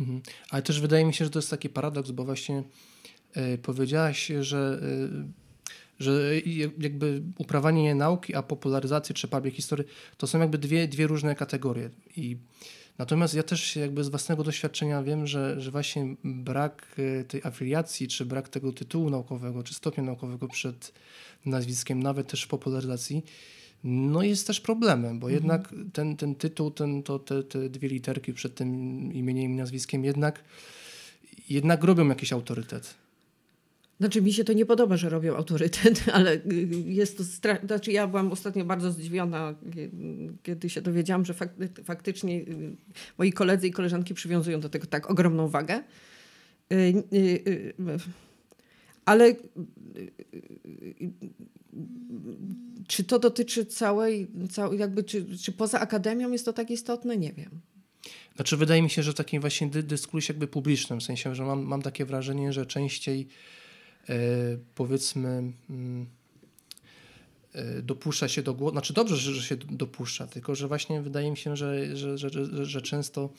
Mhm. Ale też wydaje mi się, że to jest taki paradoks, bo właśnie powiedziałaś, że, że jakby uprawianie nauki, a popularyzacja czy public history to są jakby dwie, dwie różne kategorie. I Natomiast ja też jakby z własnego doświadczenia wiem, że, że właśnie brak e, tej afiliacji, czy brak tego tytułu naukowego, czy stopnia naukowego przed nazwiskiem, nawet też w popularyzacji, no jest też problemem, bo mhm. jednak ten, ten tytuł, ten, to, te, te dwie literki przed tym imieniem i nazwiskiem jednak, jednak robią jakiś autorytet. Znaczy mi się to nie podoba, że robią autorytet, ale y, jest to straszne. Znaczy ja byłam ostatnio bardzo zdziwiona, kiedy się dowiedziałam, że faktycznie y, moi koledzy i koleżanki przywiązują do tego tak ogromną wagę. Y, ale czy to dotyczy całej, całej jakby, czy, czy poza akademią jest to tak istotne? Nie wiem. Znaczy wydaje mi się, że w takim właśnie dyskursie jakby publicznym, w sensie, że mam, mam takie wrażenie, że częściej powiedzmy mm, e, dopuszcza się do głosu, znaczy dobrze, że, się dopuszcza, tylko że właśnie wydaje mi się, że, że, że, że, często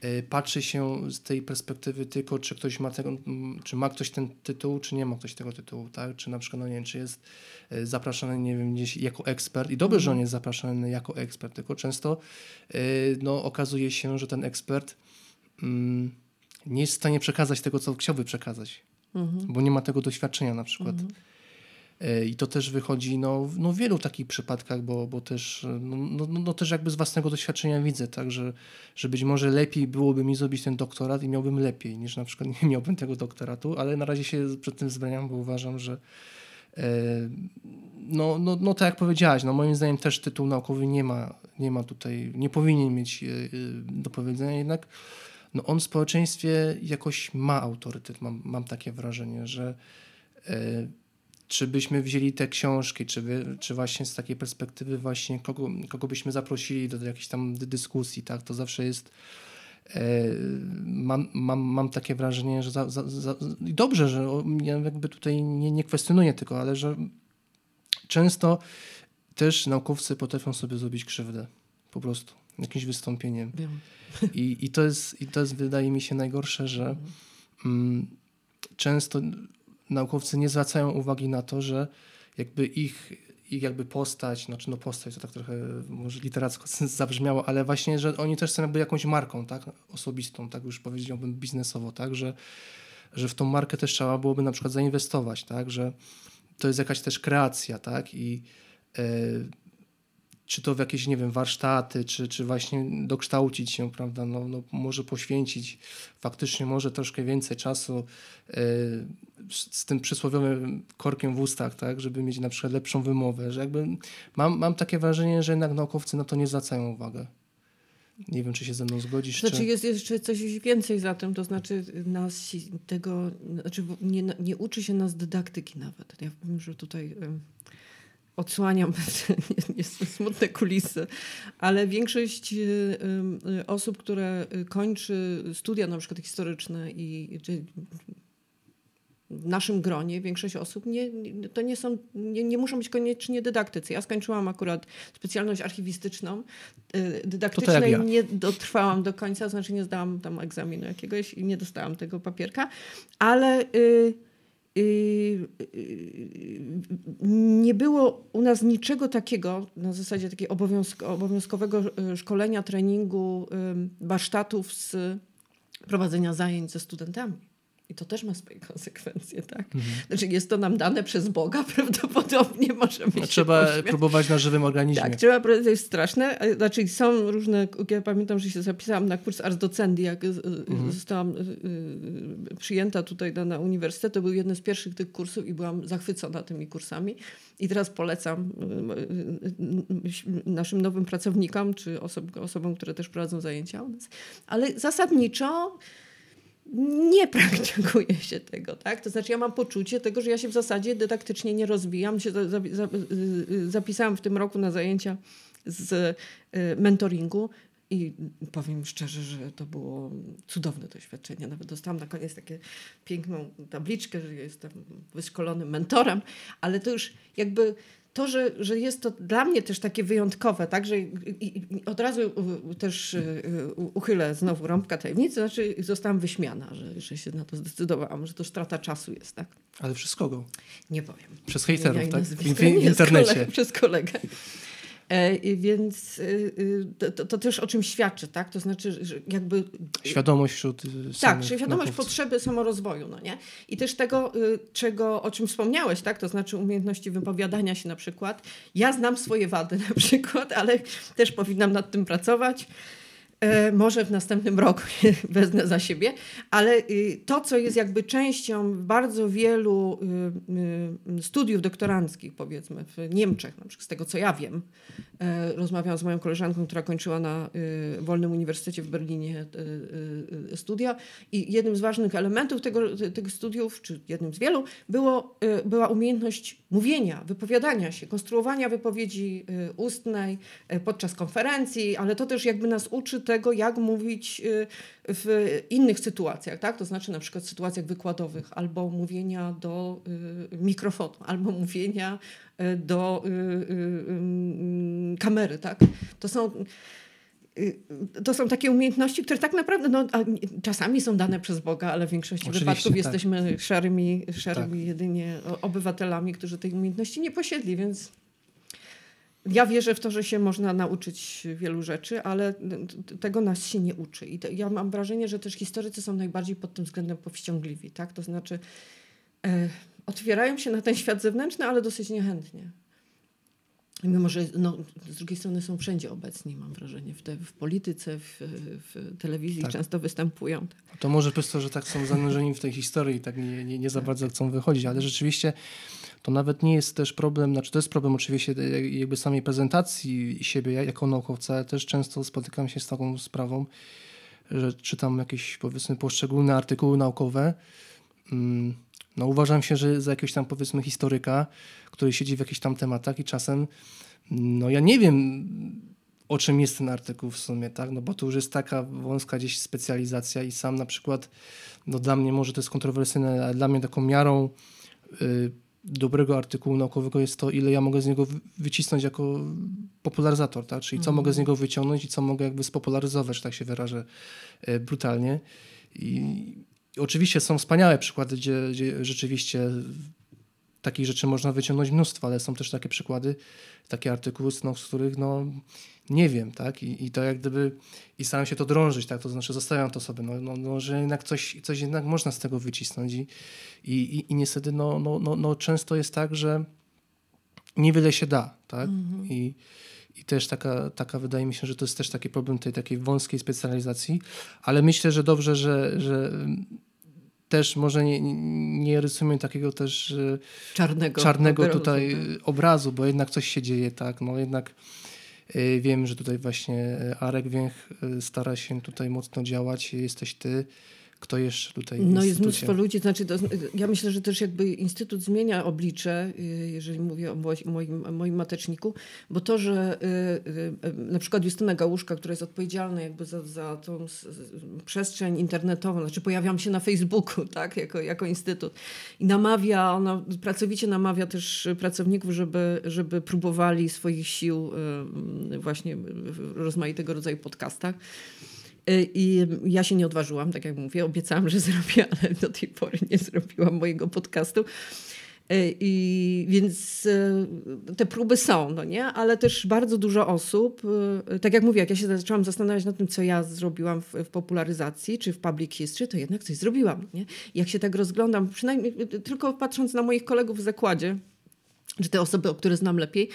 e, patrzy się z tej perspektywy tylko, czy ktoś ma tego, czy ma ktoś ten tytuł, czy nie ma ktoś tego tytułu, tak? Czy na przykład, no nie wiem, czy jest zapraszany, nie wiem, gdzieś jako ekspert i dobrze, że on jest zapraszany jako ekspert, tylko często no, okazuje się, że ten ekspert mm, nie jest w stanie przekazać tego, co chciałby przekazać mhm. bo nie ma tego doświadczenia na przykład. Mhm. E, I to też wychodzi no, no w wielu takich przypadkach, bo, bo też, no, no, no, no też jakby z własnego doświadczenia widzę, tak, że, że być może lepiej byłoby mi zrobić ten doktorat i miałbym lepiej, niż na przykład nie miałbym tego doktoratu, ale na razie się przed tym zwalniam, bo uważam, że e, no, no, no tak jak powiedziałaś, no moim zdaniem też tytuł naukowy nie ma, nie ma tutaj, nie powinien mieć e, do powiedzenia, jednak no on w społeczeństwie jakoś ma autorytet, mam, mam takie wrażenie, że e, czy byśmy wzięli te książki, czy, czy właśnie z takiej perspektywy właśnie kogo, kogo byśmy zaprosili do, do jakiejś tam dyskusji, tak, to zawsze jest e, mam, mam, mam takie wrażenie, że za, za, za, dobrze, że ja jakby tutaj nie, nie kwestionuję tylko, ale że często też naukowcy potrafią sobie zrobić krzywdę. Po prostu jakimś wystąpieniem. Wiem. I, i, to jest, I to jest, wydaje mi się, najgorsze, że mm, często naukowcy nie zwracają uwagi na to, że jakby ich, ich jakby postać, znaczy no postać to tak trochę może literacko zabrzmiało, ale właśnie, że oni też są jakby jakąś marką, tak, osobistą, tak już powiedziałbym biznesowo, tak, że, że w tą markę też trzeba byłoby na przykład zainwestować, tak, że to jest jakaś też kreacja, tak, i e, czy to w jakieś, nie wiem, warsztaty, czy, czy właśnie dokształcić się, prawda, no, no może poświęcić faktycznie może troszkę więcej czasu yy, z tym przysłowiowym korkiem w ustach, tak, żeby mieć na przykład lepszą wymowę, że jakby mam, mam takie wrażenie, że jednak naukowcy na to nie zwracają uwagę. Nie wiem, czy się ze mną zgodzisz. Znaczy czy... jest jeszcze coś więcej za tym, to znaczy nas tego, znaczy nie, nie uczy się nas dydaktyki nawet. Ja wiem, że tutaj odsłaniam smutne kulisy, ale większość y, y, osób, które y, kończy studia na przykład historyczne i w naszym gronie większość osób nie, to nie są, nie, nie muszą być koniecznie dydaktycy. Ja skończyłam akurat specjalność archiwistyczną. Dydaktycznej ja. nie dotrwałam do końca, znaczy nie zdałam tam egzaminu jakiegoś i nie dostałam tego papierka, ale... Yy, nie było u nas niczego takiego na zasadzie takiego obowiązkowego szkolenia, treningu, warsztatów z prowadzenia zajęć ze studentami. I to też ma swoje konsekwencje, tak? Mhm. Znaczy jest to nam dane przez Boga, prawdopodobnie możemy no, Trzeba próbować na żywym organizmie. Tak, trzeba, to jest straszne. Znaczy są różne, ja pamiętam, że się zapisałam na kurs Ars Docendi, jak mhm. zostałam przyjęta tutaj na, na uniwersytet, to był jeden z pierwszych tych kursów i byłam zachwycona tymi kursami. I teraz polecam naszym nowym pracownikom, czy osobom, osobom które też prowadzą zajęcia u nas. Ale zasadniczo nie praktykuje się tego, tak? To znaczy ja mam poczucie tego, że ja się w zasadzie dydaktycznie nie rozwijam. Się za, za, za, zapisałam w tym roku na zajęcia z y, mentoringu. I powiem szczerze, że to było cudowne doświadczenie. Nawet dostałam na koniec taką piękną tabliczkę, że jestem wyszkolonym mentorem, ale to już jakby to, że, że jest to dla mnie też takie wyjątkowe, tak, że i, i od razu też y, uchylę znowu rąbka tajemnicy, znaczy zostałam wyśmiana, że, że się na to zdecydowałam, że to strata czasu jest, tak. Ale przez kogo? Nie powiem. Przez hejterów, Ja tak? W, w, internecie. Kolega, przez kolegę. E, więc y, y, to, to, też o czym świadczy, tak? To znaczy, że jakby Świadomość wśród y, tak, samych czyli wiadomość naukowców. potrzeby samorozwoju, no nie? I też tego, czego, o czym wspomniałeś, tak? To znaczy umiejętności wypowiadania się na przykład. Ja znam swoje wady na przykład, ale też powinnam nad tym pracować. E, może w następnym roku wezmę za siebie, ale y, to, co jest jakby częścią bardzo wielu y, y, studiów doktoranckich, powiedzmy w Niemczech, na przykład z tego, co ja wiem, rozmawiałam z moją koleżanką, która kończyła na y, Wolnym Uniwersytecie w Berlinie y, y, studia i jednym z ważnych elementów tego, tych studiów, czy jednym z wielu, było, y, była umiejętność mówienia, wypowiadania się, konstruowania wypowiedzi y, ustnej podczas konferencji, ale to też jakby nas uczy tego, jak mówić w innych sytuacjach, tak? To znaczy na przykład w sytuacjach wykładowych, albo mówienia do mikrofonu, albo mówienia do y, y, y, kamery, tak? To są to są takie umiejętności, które tak naprawdę no, czasami są dane przez Boga, ale w większości Oczywiście, wypadków tak. jesteśmy szarymi, szarymi Tak. jedynie obywatelami, którzy tej umiejętności nie posiedli, więc ja wierzę w to, że się można nauczyć wielu rzeczy, ale tego nas się nie uczy. I to, ja mam wrażenie, że też historycy są najbardziej pod tym względem powściągliwi. Tak? To znaczy e, otwierają się na ten świat zewnętrzny, ale dosyć niechętnie. Mimo, że no, z drugiej strony są wszędzie obecni, mam wrażenie, w, te, w polityce, w, w telewizji Tak. często występują. To może przez to, że tak są zanurzeni w tej historii i tak nie, nie, nie za bardzo chcą wychodzić, ale rzeczywiście to nawet nie jest też problem, znaczy to jest problem oczywiście e, jakby samej prezentacji siebie jako naukowca, ale też często spotykam się z taką sprawą, że czytam jakieś powiedzmy poszczególne artykuły naukowe. Mm, No uważam się, że za jakiegoś tam powiedzmy historyka, który siedzi w jakichś tam tematach i czasem no ja nie wiem o czym jest ten artykuł w sumie, tak? No bo to już jest taka wąska gdzieś specjalizacja i sam na przykład, no dla mnie może to jest kontrowersyjne, ale dla mnie taką miarą y, dobrego artykułu naukowego jest to, ile ja mogę z niego wy- wycisnąć jako popularyzator, tak? Czyli co Mhm. mogę z niego wyciągnąć i co mogę jakby spopularyzować, że tak się wyrażę y, brutalnie. I oczywiście są wspaniałe przykłady, gdzie, gdzie rzeczywiście takich rzeczy można wyciągnąć mnóstwo, ale są też takie przykłady, takie artykuły, no, z których no, nie wiem, tak? I, I to jak gdyby, i staram się to drążyć, tak? To znaczy zostawiam to sobie, no, no, no że jednak coś, coś jednak można z tego wycisnąć i, i, i, niestety no, no, no, no, często jest tak, że niewiele się da, tak? I, i też taka, taka, wydaje mi się, że to jest też taki problem tej takiej wąskiej specjalizacji, ale myślę, że dobrze, że, że też może nie, nie rysujmy takiego też e, Czarnego, czarnego obrazu, tutaj tak. obrazu, bo jednak coś się dzieje, tak, no jednak y, wiem, że tutaj właśnie y, Arek Więch y, stara się tutaj mocno działać, jesteś ty, kto jeszcze tutaj No jest mnóstwo ludzi, znaczy to, ja myślę, że też jakby Instytut zmienia oblicze, y, jeżeli mówię o mo- moim, moim mateczniku, bo to, że y, y, na przykład Justyna Gałuszka, która jest odpowiedzialna jakby za, za tą przestrzeń internetową, znaczy pojawiam się na Facebooku, tak, jako, jako Instytut i namawia, ona pracowicie namawia też pracowników, żeby, żeby próbowali swoich sił właśnie w rozmaitego rodzaju podcastach. Y, I ja się nie odważyłam, tak jak mówię, obiecałam, że zrobię, ale do tej pory nie zrobiłam mojego podcastu. Y, I więc y, te próby są, no nie? Ale też bardzo dużo osób, tak jak mówię, jak ja się zaczęłam zastanawiać nad tym, co ja zrobiłam w, w popularyzacji czy w public history, to jednak coś zrobiłam, nie? Jak się tak rozglądam, przynajmniej tylko patrząc na moich kolegów w zakładzie, czy te osoby, o które znam lepiej,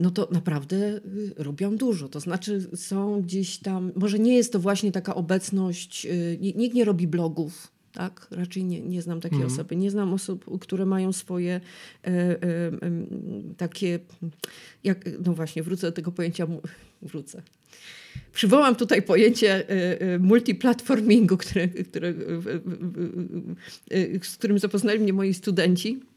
no to naprawdę y, robią dużo. To znaczy są gdzieś tam, może nie jest to właśnie taka obecność, y, ni- nikt nie robi blogów, tak? Raczej nie, nie znam takiej Mhm. osoby. Nie znam osób, które mają swoje e, e, em, takie, jak, no właśnie, wrócę do tego pojęcia, wrócę. Przywołam tutaj pojęcie e, e, multiplatformingu, które, które, e, e, e, e, z którym zapoznali mnie moi studenci y,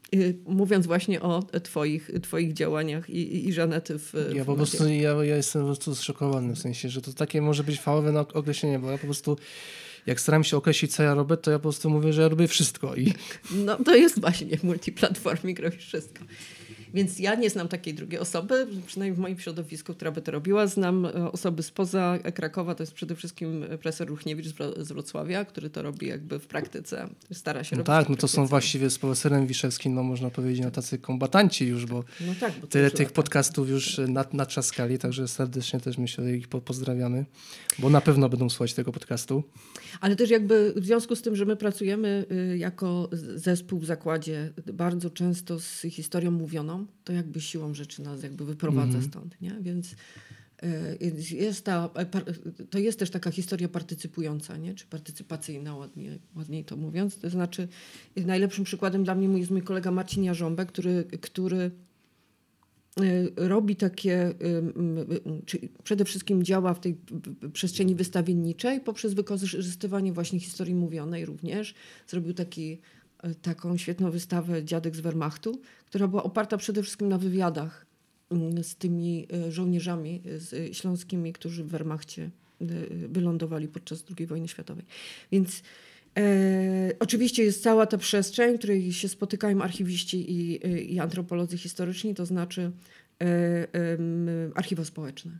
mówiąc właśnie o twoich, twoich działaniach i, i Żanety w Ja po prostu, ja, ja jestem po prostu zszokowany, w sensie, że to takie może być fałowe określenie, bo ja po prostu jak staram się określić, co ja robię, to ja po prostu mówię, że ja robię wszystko. I... No to jest właśnie multiplatforming, robisz wszystko. Więc ja nie znam takiej drugiej osoby, przynajmniej w moim środowisku, która by to robiła. Znam e, osoby spoza Krakowa, to jest przede wszystkim profesor Ruchniewicz z Wrocławia, który to robi jakby w praktyce, stara się no robić. Tak, no to są właściwie z profesorem Wiszewskim, no można powiedzieć, no tacy kombatanci już, bo, no tak, bo tyle tych podcastów już nad, natrzaskali, także serdecznie też myślę, że ich pozdrawiamy, bo na pewno będą słuchać tego podcastu. Ale też jakby w związku z tym, że my pracujemy y, jako zespół w zakładzie bardzo często z historią mówioną, to jakby siłą rzeczy nas jakby wyprowadza mm. stąd, nie? Więc y, jest ta, to jest też taka historia partycypująca, nie? czy partycypacyjna, ładniej, ładniej to mówiąc. To znaczy, najlepszym przykładem dla mnie jest mój kolega Marcin Jarząbek, który, który y, robi takie, czy przede wszystkim działa w tej przestrzeni wystawienniczej poprzez wykorzystywanie właśnie historii mówionej również. Zrobił taki taką świetną wystawę Dziadek z Wehrmachtu, która była oparta przede wszystkim na wywiadach mm, z tymi e, żołnierzami z śląskimi, którzy w Wehrmachcie e, wylądowali podczas II wojny światowej. Więc e, oczywiście jest cała ta przestrzeń, w której się spotykają archiwiści i, i antropolodzy historyczni, to znaczy e, e, archiwa społeczne.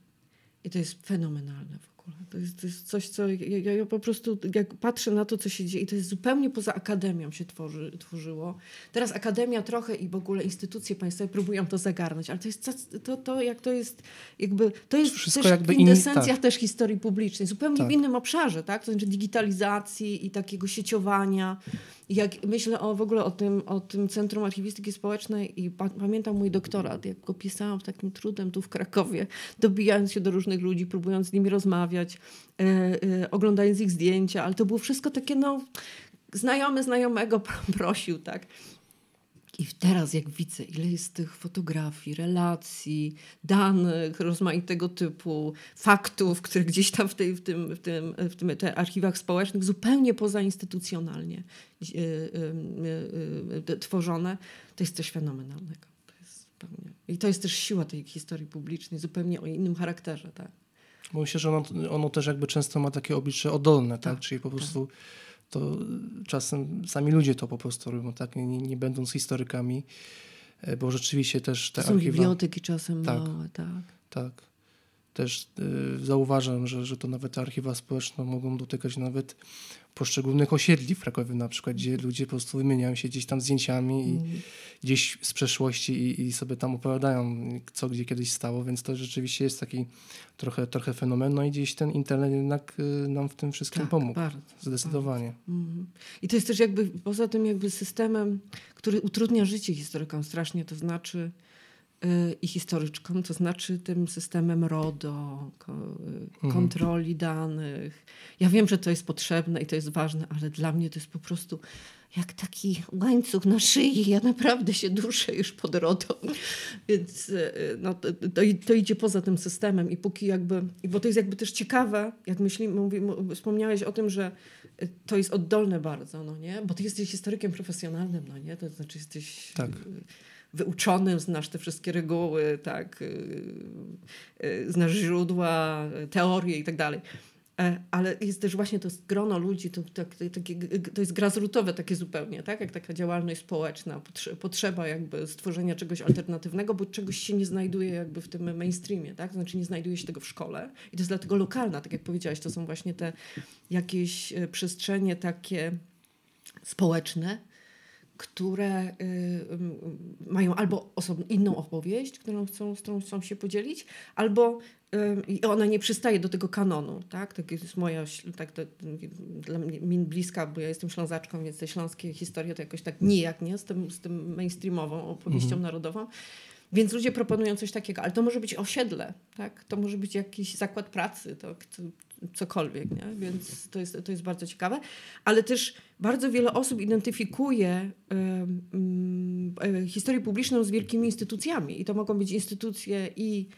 I to jest fenomenalne w to jest, to jest coś, co ja, ja, po prostu jak patrzę na to, co się dzieje, i to jest zupełnie poza akademią się tworzy, tworzyło. Teraz akademia trochę i w ogóle instytucje państwowe próbują to zagarnąć, ale to jest to, to jak to jest jakby, to jest Wszystko też jakby kwintesencja tak. też historii publicznej, zupełnie tak. w innym obszarze, tak? To znaczy digitalizacji i takiego sieciowania. Jak myślę o, w ogóle o tym, o tym Centrum Archiwistyki Społecznej i pa, pamiętam mój doktorat, jak go pisałam takim trudem tu w Krakowie, dobijając się do różnych ludzi, próbując z nimi rozmawiać, e, e, oglądając ich zdjęcia, ale to było wszystko takie, no, znajomy znajomego prosił, tak. I teraz jak widzę, ile jest tych fotografii, relacji, danych rozmaitego typu, faktów, które gdzieś tam w, tej, w, tym, w, tym, w tym te archiwach społecznych zupełnie pozainstytucjonalnie yy, yy, yy, tworzone, to jest coś fenomenalnego. To jest zupełnie... I to jest też siła tej historii publicznej, zupełnie o innym charakterze. Tak? Bo myślę, że ono, ono też jakby często ma takie oblicze oddolne, tak? tak? Czyli po tak. prostu... Tak to czasem sami ludzie to po prostu robią, tak? nie, nie będąc historykami, e, bo rzeczywiście też te są archiwa... biblioteki czasem tak, małe, tak. Tak. Też y, zauważam, że, że to nawet archiwa społeczne mogą dotykać nawet poszczególnych osiedli w Krakowie na przykład, gdzie ludzie po prostu wymieniają się gdzieś tam zdjęciami i mm. gdzieś z przeszłości i, i, sobie tam opowiadają, co gdzie kiedyś stało, więc to rzeczywiście jest taki trochę, trochę fenomen. No i gdzieś ten internet jednak y, nam w tym wszystkim tak, pomógł. Bardzo, Zdecydowanie. Bardzo. Mm. I to jest też jakby poza tym jakby systemem, który utrudnia życie historykom strasznie, to znaczy i historyczką, to znaczy tym systemem RODO, y, mhm. kontroli danych. Ja wiem, że to jest potrzebne i to jest ważne, ale dla mnie to jest po prostu jak taki łańcuch na szyi. Ja naprawdę się duszę już pod RODO. Więc y, no, to, to, idzie poza tym systemem i póki jakby, bo to jest jakby też ciekawe, jak myślimy, mówi, wspomniałeś o tym, że to jest oddolne bardzo, no nie? Bo ty jesteś historykiem profesjonalnym, no nie? To znaczy jesteś... Tak wyuczonym, znasz te wszystkie reguły, tak, y, y, znasz źródła, teorie i tak dalej. E, ale jest też właśnie to grono ludzi, to, to, to, to jest grazrutowe takie zupełnie, tak? jak taka działalność społeczna, potrzeba jakby stworzenia czegoś alternatywnego, bo czegoś się nie znajduje jakby w tym mainstreamie, tak? znaczy nie znajduje się tego w szkole i to jest dlatego lokalna, tak jak powiedziałaś, to są właśnie te jakieś przestrzenie takie społeczne, które y, y, mają albo osobną, inną opowieść, którą chcą, z którą chcą się podzielić, albo y, ona nie przystaje do tego kanonu. Tak, tak jest moja, tak to, dla mnie bliska, bo ja jestem ślązaczką, więc te śląskie historie to jakoś tak nijak, nie? Z tym, z tym mainstreamową opowieścią mhm. narodową. Więc ludzie proponują coś takiego, ale to może być osiedle, tak? to może być jakiś zakład pracy, to, cokolwiek, nie? więc to jest, to jest bardzo ciekawe. Ale też bardzo wiele osób identyfikuje y, y, historię publiczną z wielkimi instytucjami i to mogą być instytucje i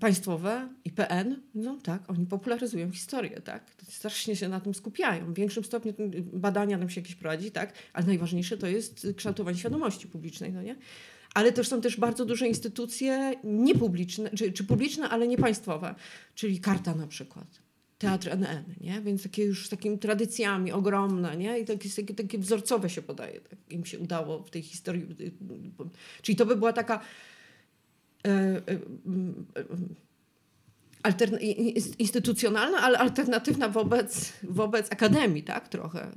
państwowe, IPN, no tak, oni popularyzują historię, tak. Strasznie się na tym skupiają. W większym stopniu badania nam się jakieś prowadzi, tak, ale najważniejsze to jest kształtowanie świadomości publicznej, no nie? Ale też są też bardzo duże instytucje niepubliczne, czy, czy publiczne, ale nie państwowe, czyli Karta na przykład. Teatr NN, nie? Więc takie już z takimi tradycjami ogromne, nie? I takie, takie, takie wzorcowe się podaje, tak im się udało w tej historii. Czyli to by była taka E, e, altern- instytucjonalna, ale alternatywna wobec, wobec akademii, tak, trochę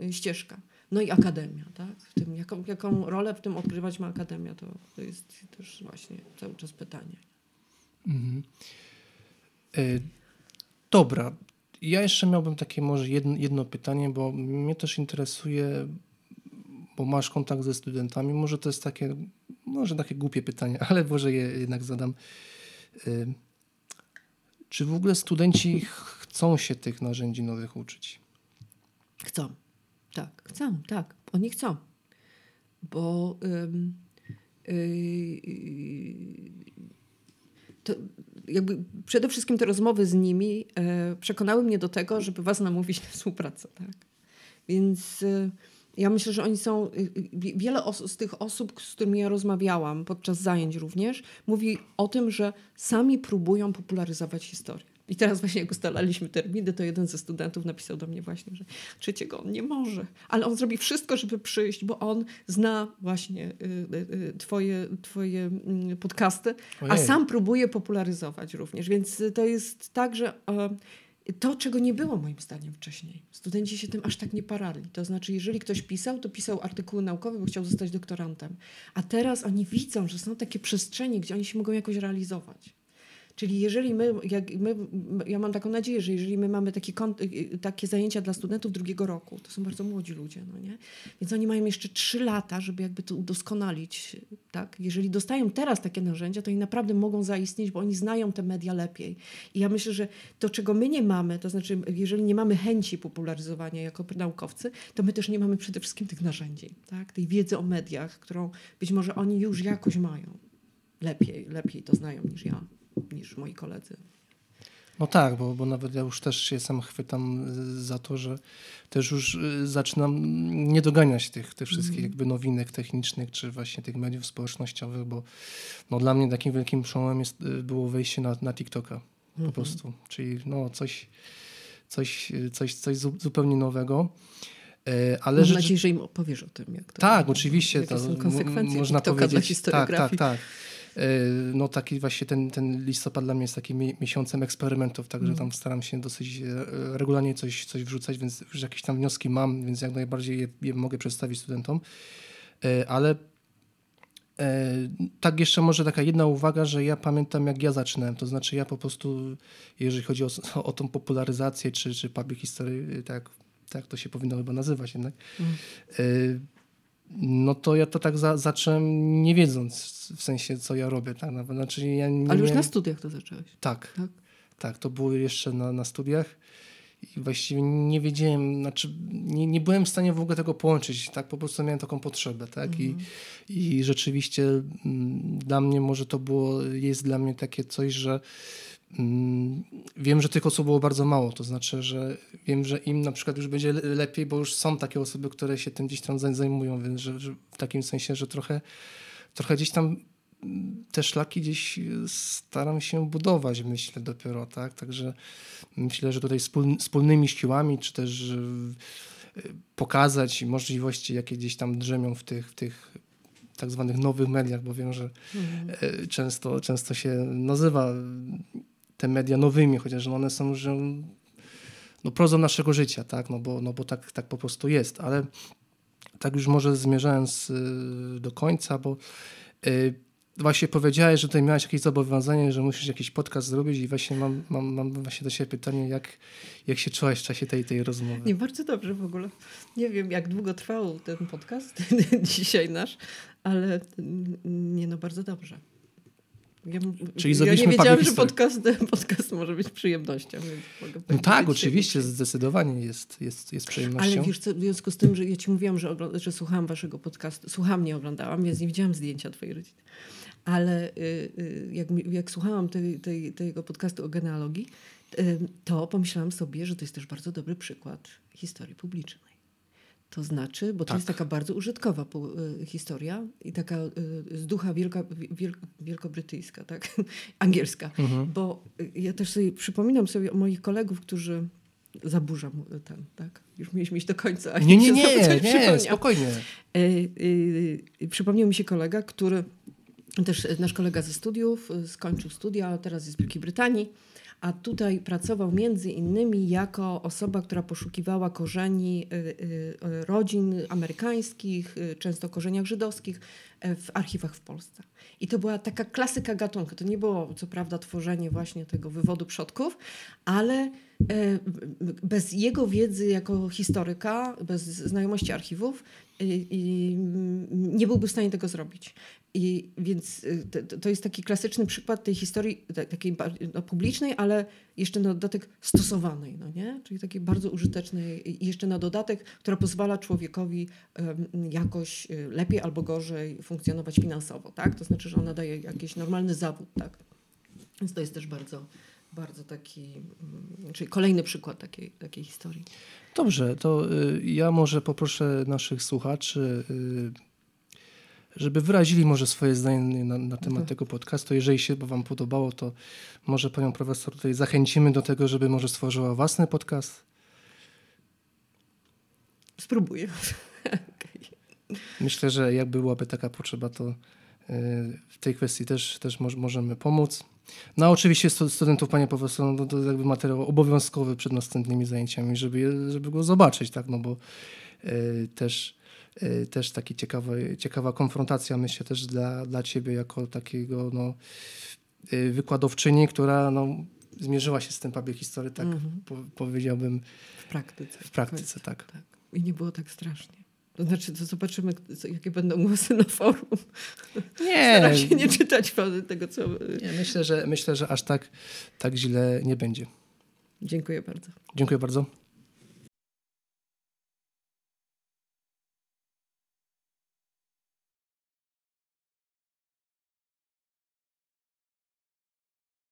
yy, ścieżka. No i akademia, tak, w tym, jaką, jaką rolę w tym odgrywać ma akademia, to, to jest też właśnie cały czas pytanie. Mhm. Yy, dobra, ja jeszcze miałbym takie może jedno, jedno pytanie, bo mnie też interesuje, bo masz kontakt ze studentami, może to jest takie może takie głupie pytanie, ale może je jednak zadam. Czy w ogóle studenci chcą się tych narzędzi nowych uczyć? Chcą. Tak, chcą, tak. Oni chcą. Bo ym, yy, to jakby przede wszystkim te rozmowy z nimi yy, przekonały mnie do tego, żeby was namówić na współpracę. Tak? Więc yy, ja myślę, że oni są. Y, wiele z tych osób, z którymi ja rozmawiałam podczas zajęć również, mówi o tym, że sami próbują popularyzować historię. I teraz właśnie jak ustalaliśmy terminy, to jeden ze studentów napisał do mnie właśnie, że trzeciego on nie może, ale on zrobi wszystko, żeby przyjść, bo on zna właśnie y, twoje, twoje mm, podcasty, Ojej. a sam próbuje popularyzować również. Więc to jest tak, że to, czego nie było moim zdaniem wcześniej. Studenci się tym aż tak nie parali. To znaczy, jeżeli ktoś pisał, to pisał artykuły naukowe, bo chciał zostać doktorantem. A teraz oni widzą, że są takie przestrzenie, gdzie oni się mogą jakoś realizować. Czyli jeżeli my, jak my, ja mam taką nadzieję, że jeżeli my mamy takie, takie zajęcia dla studentów drugiego roku, to są bardzo młodzi ludzie, no nie? Więc oni mają jeszcze trzy lata, żeby jakby to udoskonalić, tak? Jeżeli dostają teraz takie narzędzia, to oni naprawdę mogą zaistnieć, bo oni znają te media lepiej. I ja myślę, że to, czego my nie mamy, to znaczy, jeżeli nie mamy chęci popularyzowania jako naukowcy, to my też nie mamy przede wszystkim tych narzędzi, tak? Tej wiedzy o mediach, którą być może oni już jakoś mają. Lepiej, lepiej to znają niż ja niż moi koledzy. No tak, bo, bo nawet ja już też się sam chwytam za to, że też już y, zaczynam nie doganiać tych, tych wszystkich mm. jakby nowinek technicznych, czy właśnie tych mediów społecznościowych, bo no dla mnie takim wielkim przełomem jest, y, było wejście na, na TikToka mm -hmm. po mhm. prostu. Czyli no coś, coś, coś, coś zupełnie nowego. E, ale Mam rzecz... nadzieję, że im opowiesz o tym. Jak to tak, oczywiście. To są konsekwencje można TikToka powiedzieć. Tak, tak, tak. E, no taki właśnie ten, ten listopad dla mnie jest takim miesiącem eksperymentów, także mm. tam staram się dosyć e, regularnie coś, coś wrzucać, więc już jakieś tam wnioski mam, więc jak najbardziej je, je mogę przedstawić studentom. E, ale tak jeszcze może taka jedna uwaga, że ja pamiętam jak ja zaczynałem, to znaczy ja po prostu, jeżeli chodzi o, o tą popularyzację czy, czy public history, tak, tak to się powinno chyba nazywać jednak, mm no to ja to tak za, zacząłem nie wiedząc w sensie, co ja robię. Tak naprawdę. Znaczy, ja nie Ale już miałem... na studiach to zacząłeś? Tak, tak, tak. to było jeszcze na, na studiach i właściwie nie wiedziałem, znaczy nie, nie byłem w stanie w ogóle tego połączyć, tak, po prostu miałem taką potrzebę, tak, mhm. I, i rzeczywiście m, mm, dla mnie może to było, jest dla mnie takie coś, że wiem, że tych osób było bardzo mało, to znaczy, że wiem, że im na przykład już będzie lepiej, bo już są takie osoby, które się tym gdzieś tam zajmują, więc że, że w takim sensie, że trochę, trochę gdzieś tam mm, te szlaki gdzieś staram się budować, myślę dopiero, tak? Także myślę, że tutaj wspólnymi siłami, czy też pokazać możliwości, jakie gdzieś tam drzemią w tych, w tych tak zwanych nowych mediach, bo wiem, że mhm. często, często się nazywa te media nowymi, chociaż one są że, no, prozą naszego życia, tak? no bo, no bo tak, tak po prostu jest. Ale tak już może zmierzając y, do końca, bo y, właśnie powiedziałeś, że tutaj miałeś jakieś zobowiązanie, że musisz jakiś podcast zrobić i właśnie mam, mam, mam właśnie do siebie pytanie, jak, jak się czułaś w czasie tej, tej rozmowy? Nie, bardzo dobrze w ogóle. Nie wiem, jak długo trwał ten podcast dzisiaj nasz, ale nie no, bardzo dobrze. Ja, Czyli ja nie wiedziałam, że podcast, podcast może być przyjemnością. no tak, oczywiście, zdecydowanie jest, jest, jest przyjemnością. Ale wiesz co, w związku z tym, że ja ci mówiłam, że, że słuchałam waszego podcastu, słucham, nie oglądałam, więc nie widziałam zdjęcia twojej rodziny. ale jak, jak słuchałam tej, tej, tego podcastu o genealogii, to pomyślałam sobie, że to jest też bardzo dobry przykład historii publicznej. To znaczy, bo to tak. jest taka bardzo użytkowa y, historia i taka y, z ducha wielka, wiel, wielkobrytyjska, tak? angielska. Mhm. Bo y, ja też sobie przypominam sobie o moich kolegów, którzy zaburzam ten, tak? Już mieliśmy iść do końca. Nie, nie, nie, nie, nie spokojnie. przypomniał mi się kolega, który też nasz kolega ze studiów, skończył studia, teraz jest w Wielkiej Brytanii a tutaj pracował między innymi jako osoba, która poszukiwała korzeni y, y, rodzin amerykańskich, y, często korzeniach żydowskich w archiwach w Polsce. I to była taka klasyka gatunku. To nie było co prawda tworzenie właśnie tego wywodu przodków, ale bez jego wiedzy jako historyka, bez znajomości archiwów, nie byłby w stanie tego zrobić. I więc y, to, to, jest taki klasyczny przykład tej historii takiej no, publicznej, ale jeszcze na dodatek stosowanej, no nie? czyli takiej bardzo użytecznej i jeszcze na dodatek, która pozwala człowiekowi jakoś y, lepiej albo gorzej funkcjonować finansowo. Tak? To znaczy, że ona daje jakiś normalny zawód. Tak? Więc to jest też bardzo, bardzo taki, um, czyli kolejny przykład takiej, takiej historii. Dobrze, to y, ja może poproszę naszych słuchaczy. Y, żeby wyrazili może swoje zdanie na, na temat mhm. tego podcastu. Jeżeli się Wam podobało, to może panią profesor tutaj zachęcimy do tego, żeby może stworzyła własny podcast. Spróbuję. Myślę, że jak byłaby taka potrzeba, to y, w tej kwestii też, też możemy pomóc. No oczywiście studentów, panie profesor, no to jakby materiał obowiązkowy przed następnymi zajęciami, żeby, żeby go zobaczyć, tak, no bo y, też Y, też taki ciekawy, ciekawa konfrontacja, myślę też dla, dla ciebie jako takiego no, y, wykładowczyni, która no, zmierzyła się z tym public history, tak mm -hmm. po, powiedziałbym. W praktyce. W praktyce, tak. tak. I nie było tak strasznie. To znaczy, to zobaczymy, jakie będą głosy na forum. Nie. Staram się nie czytać tego, co... Nie, myślę, że, myślę, że aż tak, tak źle nie będzie. Dziękuję bardzo. Dziękuję bardzo.